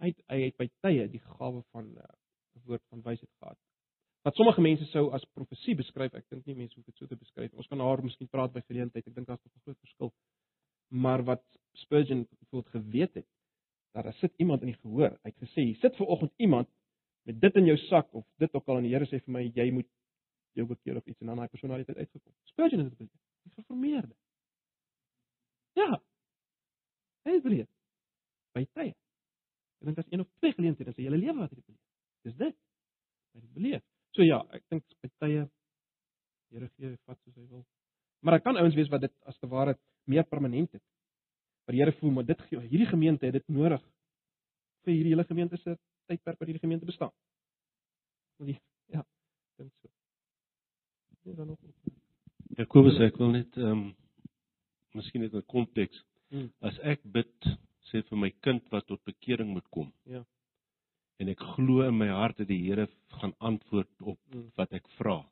Hy het, hy het by tye die gawe van 'n uh, woord van wysheid gehad. Wat sommige mense sou as profesie beskryf, ek dink nie mense hoef dit so te beskryf. Ons kan daar miskien praat by geleentheid. Ek dink daar's 'n groot verskil. Maar wat Spurgeon bijvoorbeeld geweet het, daar sit iemand in die gehoor. Hy het gesê, "Hier sit ver oggend iemand met dit in jou sak of dit ook al en die Here sê vir my jy moet jou bekeer of iets en dan daai persoon het uitgekom." Spurgeon het dit beleef. Die geformeerde. Ja. Hy het beleef. By tye. Ek dink as een of twee geleenthede in sy hele lewe wat hy dit beleef. Dis dit. Hy het dit beleef. So ja, ek dink by tye Here gee vat soos hy wil. Maar daar kan ouens wees wat dit as te ware meer permanent het. Die Here voel maar dit hierdie gemeente het dit nodig vir hierdie hele gemeente se tydperk wat hierdie gemeente bestaan. Want die ja, dink so. Ja, dan nog. Jakobus, ek wil net ehm um, miskien net 'n konteks. Hmm. As ek bid sê vir my kind wat tot bekering moet kom. Ja. En ek glo in my hart dat die Here gaan antwoord op Mm. wat ek vra.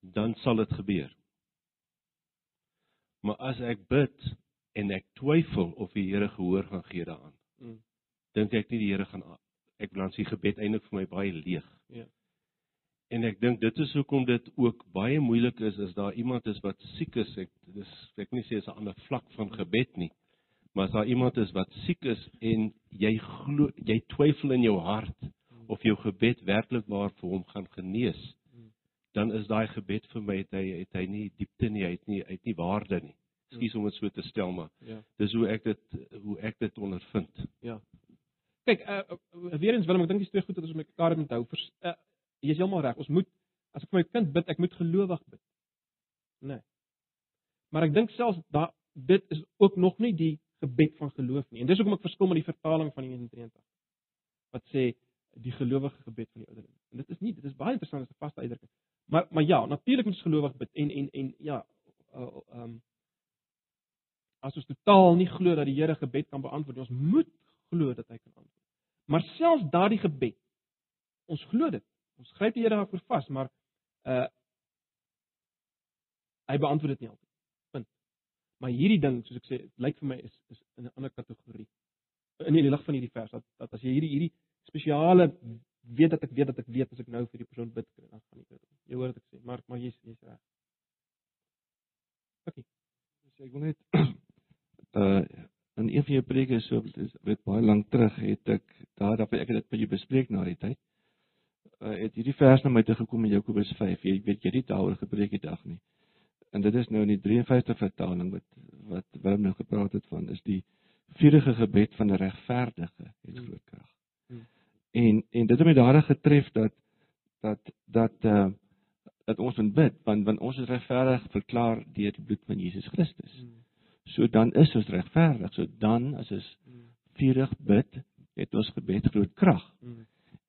Dan sal dit gebeur. Maar as ek bid en ek twyfel of die Here gehoor gaan gee daaraan, Mm. dink ek nie die Here gaan ek dan sien gebed eintlik vir my baie leeg. Ja. En ek dink dit is hoekom dit ook baie moeilik is as daar iemand is wat siek is. Ek dis ek nie sê is 'n ander vlak van gebed nie. Maar as daar iemand is wat siek is en jy glo jy twyfel in jou hart of jou gebed werklik waar vir hom gaan genees, dan is daai gebed vir my het hy het hy nie diepte nie, hy het nie hy het nie waarde nie. Ekskuus om dit so te stel, maar Ja. dis hoe ek dit hoe ek dit ondervind. Ja. Kyk, uh, uh, weer eens Willem, ek dink dis twee goed dat ons mekaar moet hou. Vers, uh, jy is heeltemal reg. Ons moet as ek vir my kind bid, ek moet gelowig bid. Nee. Maar ek dink selfs da dit is ook nog nie die gebed van geloof nie. En dis hoekom ek verskil met die vertaling van die 133 wat sê die gelowige gebed van die ouderling. En dit is nie dit is baie interessant as 'n vaste uitdrukking. Maar maar ja, natuurlik moet ons gelowig bid en en en ja, uh, um as ons totaal nie glo dat die Here gebed kan beantwoord nie, ons moet glo dat hy kan antwoord. Maar selfs daardie gebed, ons glo dit. Ons gryp die Here daarvoor vas, maar uh hy beantwoord dit nie altyd. Punt. Maar hierdie ding, soos ek sê, lyk vir my is is in 'n ander kategorie. In die lig van hierdie vers dat dat as jy hierdie hierdie spesiale weet dat ek weet dat ek weet as ek nou vir die persoon bid, dan gaan ek dit. Jy hoor wat ek sê, maar maar jy's jy's reg. Okay. So ek wil net uh in een van jou preke so weet baie lank terug het ek daar dat ek dit met jou bespreek na die tyd. Uh het hierdie vers na my toe gekom in Jakobus 5. Jy weet jy het daaroor gepreek die dag nie. En dit is nou in die 53 vertaling wat wat Willem nou gepraat het van is die vurige gebed van 'n regverdige het groot krag. Hmm. En en dit het my daar getref dat dat dat uh dat ons moet bid want want ons is regverdig verklaar deur die bloed van Jesus Christus. Mm. So dan is ons regverdig. So dan as ons vurig bid, het ons gebed groot krag. Mm.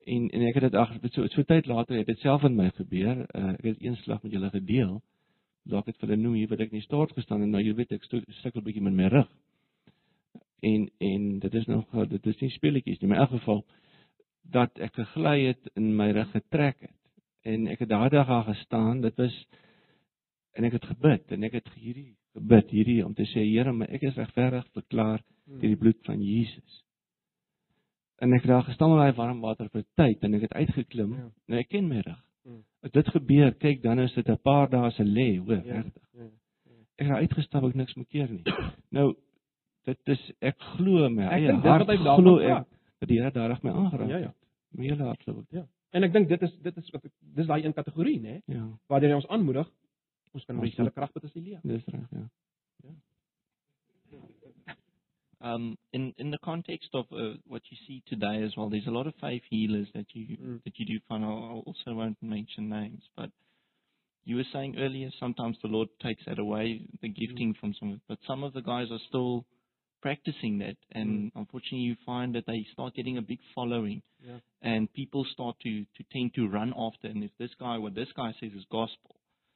En en ek het dit ag so so tyd later het dit self in my gebeur. Uh, ek het eenslag met julle gedeel. Dalk het vir hulle noem hier wat ek nie staat gestaan en nou jy weet ek sukkel bietjie met my rug. En en dit is nog dit is nie speletjies nie. In elk geval dat ek gegly het in my rug getrek het. En ek het daardie dag daar gestaan. Dit was en ek het gebid en ek het hierdie gebid hierdie om te sê Here, maar ek is regverdig verklaar deur die bloed van Jesus. En ek het daar gestaan in daai warm water vir tyd en ek het uitgeklim. Ja. Nou ek ken my rug. Mm. As dit gebeur, kyk dan is dit 'n paar dae se lê, hoor, Ja. regtig. Ja. Ek het uitgestap ek niks meer keer nie. *coughs* Nou dit is ek glo my Ek eie hart daarvan glo ek dat die Here daarig my aangeraak Ja, ja. het. My hele hart glo ek. En ek dink dit is dit is wat ek, dis daai een kategorie, né? Ja, Waardeur hy ons aanmoedig ons kan Ons met dieselfde krag bid as Elia. dis reg, ja. um, in in the context of uh, what you see today as well, there's a lot of faith healers that you Mm. that you do find. I I also won't mention names, but you were saying earlier sometimes the Lord takes that away, the gifting from some, of it, but some of the guys are still practicing that, and unfortunately, you find that they start getting a big following, Yeah. and people start to to tend to run after. And if this guy, what this guy says is gospel,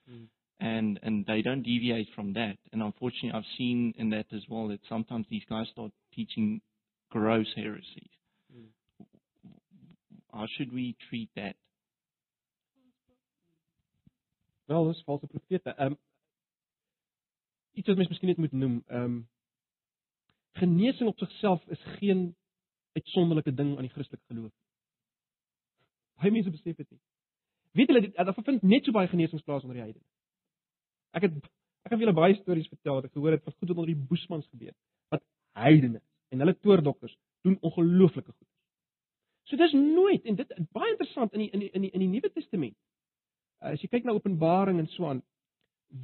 Mm. And and they don't deviate from that. And unfortunately, I've seen in that as well that sometimes these guys start teaching gross heresies. Mm. How should we treat that? Wel, dis valse profete. Ehm um, iets wat mens miskien net moet noem, ehm um, genesing op sigself is geen uitsonderlike ding aan die Christelike geloof. Baie mense besef dit nie. Weet julle dit daar vind net so baie genesings plaas onder die heidene. Ek het ek het julle baie stories vertel wat ek gehoor het van goed wat onder die boesmans gebeur. Wat heidene en hulle toordokters doen ongelooflike goed. So dis nooit en dit baie interessant in die in die in die, in die Nuwe Testament. As jy kyk na Openbaring en so aan,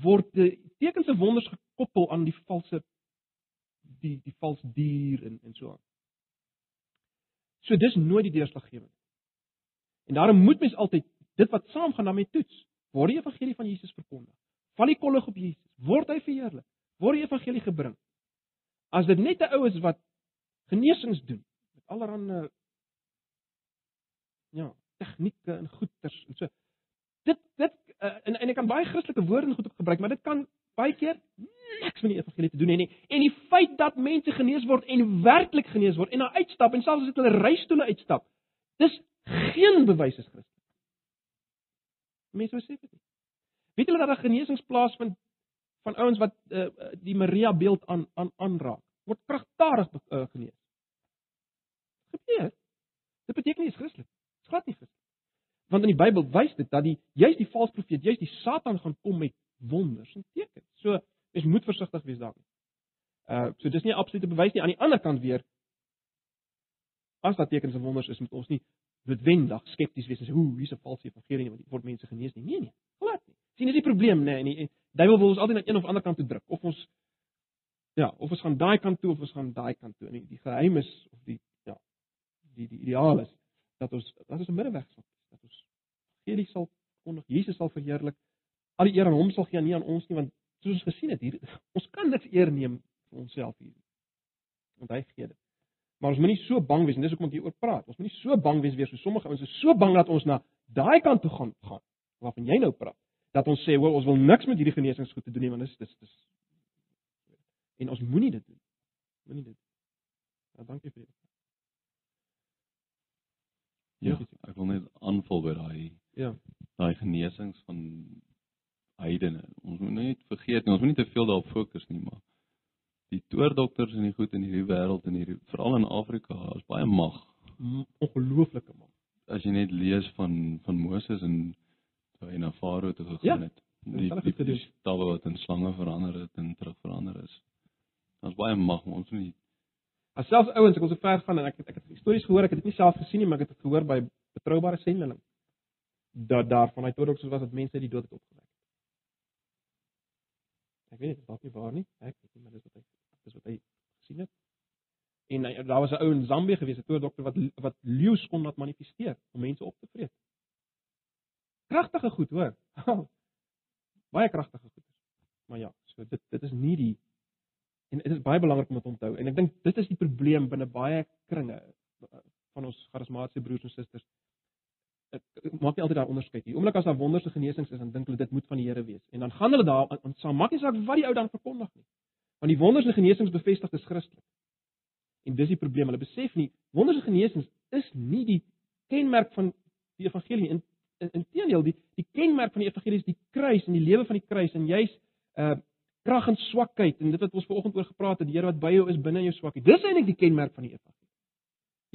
word die tekens en wonders gekoppel aan die valse die die vals dier en en so aan. So dis nooit die deurslaggewende. En daarom moet mens altyd dit wat saamgaan daarmee toets. Word die evangelie van Jesus verkondig? Val die kollig op Jesus? Word hy verheerlik? Word die evangelie gebring? As dit net 'n ou is wat genesings doen met allerlei ja, tegnieke en goeters en so. Dit dit uh, en en ek kan baie Christelike woorde en goed op gebruik, maar dit kan baie keer niks met die evangelie te doen hê nie. En die feit dat mense genees word en werklik genees word en na uitstap en selfs as dit hulle reistoele uitstap, dis geen bewys is Christus. Mense besef dit nie. Weet julle dat daar genesings plaasvind van ouens wat uh, die Maria beeld aan aan aanraak? Word kragtadig uh, genees. Gebeur. Dit beteken nie is Christelik. Dit's glad nie Christelik. Want in die Bybel wys dit dat die juist die valse profeet, juist die Satan gaan kom met wonders en tekens. So mens moet versigtig wees daarmee. Uh so dis nie 'n absolute bewys nie. Aan die ander kant weer as daar tekens en wonders is, moet ons nie noodwendig skepties wees en sê, "Ooh, hier's 'n valse evangelie want hier word mense genees nie." Nee nee, glad. Sien, dis die probleem, nê, nee, en die duiwel wil ons altyd na een of ander kant toe druk. Of ons ja, of ons gaan daai kant toe of ons gaan daai kant toe. En die, geheim is of die ja, die die ideaal is dat ons dat ons 'n middeweg sal dat ons evangelie sal kondig, Jesus sal verheerlik. Al die eer aan hom sal gee, nie aan ons nie, want soos ons gesien het hier, ons kan niks eer neem vir onsself hier. Want hy gee dit. Maar ons moenie so bang wees en dis hoekom ek hieroor praat. Ons moenie so bang wees weer so sommige ouens is so bang dat ons na daai kant toe gaan gaan waarvan jy nou praat. Dat ons sê, "Wel, ons wil niks met hierdie genesingsgoed te doen nie, want dis dis dis en ons moenie dit doen. Moenie dit. Ja, dankie vir dit. Ja, ek wil net aanvul by daai Ja. daai genesings van heidene. Ons moet net vergeet ons moet nie te veel daarop fokus nie, maar die toordokters en die goed in hierdie wêreld en hierdie veral in Afrika, is baie mag. Ongelooflike man. As jy net lees van van Moses en toe hy na Farao toe gegaan Ja, het. Die die, gedoen. die stawwe wat in slange verander het en terug verander is. Daar's baie mag, ons nie As selfs ouens, ek wil so ver gaan en ek het ek het stories gehoor, ek het dit nie self gesien nie, maar ek het dit gehoor by betroubare sending. Dat daar van hy toordokters was dat mense uit die dood het opgewek. Ek weet dit dalk nie waar nie. Ek weet nie, maar dis wat hy dis wat hy gesien het. En hy, daar was 'n ou in Zambië gewees, 'n toordokter wat wat leeu's kon laat manifesteer om mense op te vreet. Kragtige goed, hoor. *laughs* Baie kragtige goed. Maar ja, so dit dit is nie die en dit is baie belangrik om dit onthou. En ek dink dit is die probleem binne baie kringe eh, van ons charismatiese broers en susters. Ek, ek maak nie altyd daai onderskeid nie. Oomblik as daar wonderse genesings is, dan dink hulle dit moet van die Here wees. En dan gaan hulle daar aan saam maak nie saak wat die ou dan verkondig nie. Want die wonders en genesings bevestig dis Christus. En dis die probleem. Hulle besef nie wonders en genesings is nie die kenmerk van die evangelie inteendeel die die kenmerk van die evangelie is die kruis en die lewe van die kruis en jy's uh krag en swakheid en dit wat ons vanoggend oor gepraat het, die Here wat by jou is binne jou swakheid. Dis eintlik die kenmerk van die evangelie.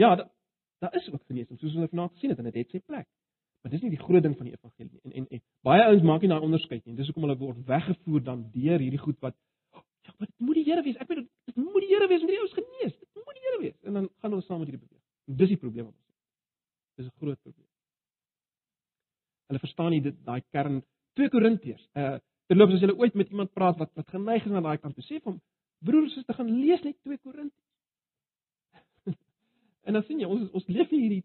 Ja, daar daar is ook genesing soos ons vanaand gesien het en dit het sy plek. Maar dis nie die groot ding van die evangelie nie. En en, en baie ouens maak nie daai onderskeid nie. Dis hoekom hulle word weggevoer dan deur hierdie goed wat ja, maar dit moet die Here wees. Ek weet dit moet die Here wees om hierdie ouens genees. Dit moet die Here wees. En dan gaan hulle saam met hierdie beweeg. Dis die probleem wat ons het. Dis 'n groot probleem. Hulle verstaan nie dit daai kern 2 Korintiërs. Uh terloops as jy ooit met iemand praat wat wat geneig is na daai kant toe sê van broers is te gaan lees net 2 Korintiërs. *laughs* En dan sien jy ons ons leef hierdie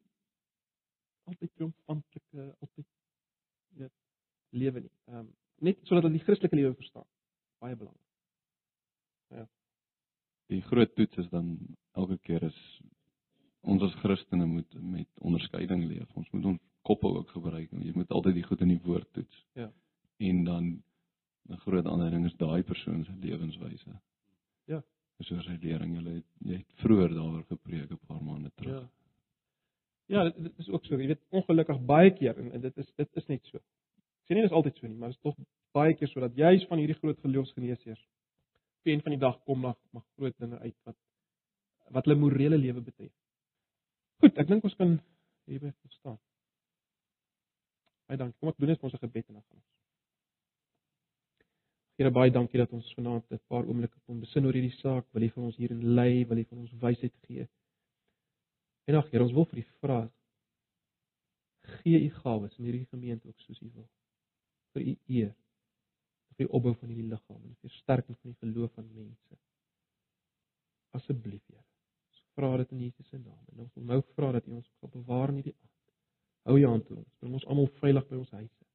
altyd triomfantelike altyd weet lewe nie. Ehm um, net sodat hulle die Christelike lewe verstaan. Baie belangrik. Die groot toets is dan elke keer is ons as Christene moet met onderskeiding leef. Ons moet ons koppe ook gebruik. Jy moet altyd die goed in die woord toets. Ja. En dan 'n groot ander ding is daai persoon se lewenswyse. Ja. Soos sy lering, jy het jy het vroeër daaroor gepreek 'n paar maande terug. Ja. Ja, dit, is ook so. Jy weet ongelukkig baie keer en, en dit is dit is net so. Ek sê nie dis altyd so nie, maar dit is tog baie keer sodat juis van hierdie groot geloofsgeneesheers pen van die dag kom mag mag groot dinge uit wat wat hulle morele lewe betref. Goed, ek dink ons kan hierby staan. Baie dankie. Kom ek doen net ons gebed en dan gaan ons. Here baie dankie dat ons vanaand 'n paar oomblikke kon besin oor hierdie saak. Wil U vir ons hierin lei, wil U vir ons wysheid gee. En ag Here, ons wil vir U vra gee U gawes in hierdie gemeente ook soos U wil. vir U eer. vir die opbou van hierdie liggaam en vir versterking van die geloof van mense. Asseblief, Here. Ons vra dit in Jesus se naam en ons wil nou vra dat U ons sal bewaar in hierdie aand. Hou U hand toe ons. Bring ons almal veilig by ons huise.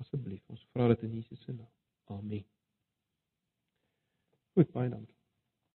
Asseblief, ons vra dit in Jesus se naam. Amen. Goed, baie dankie.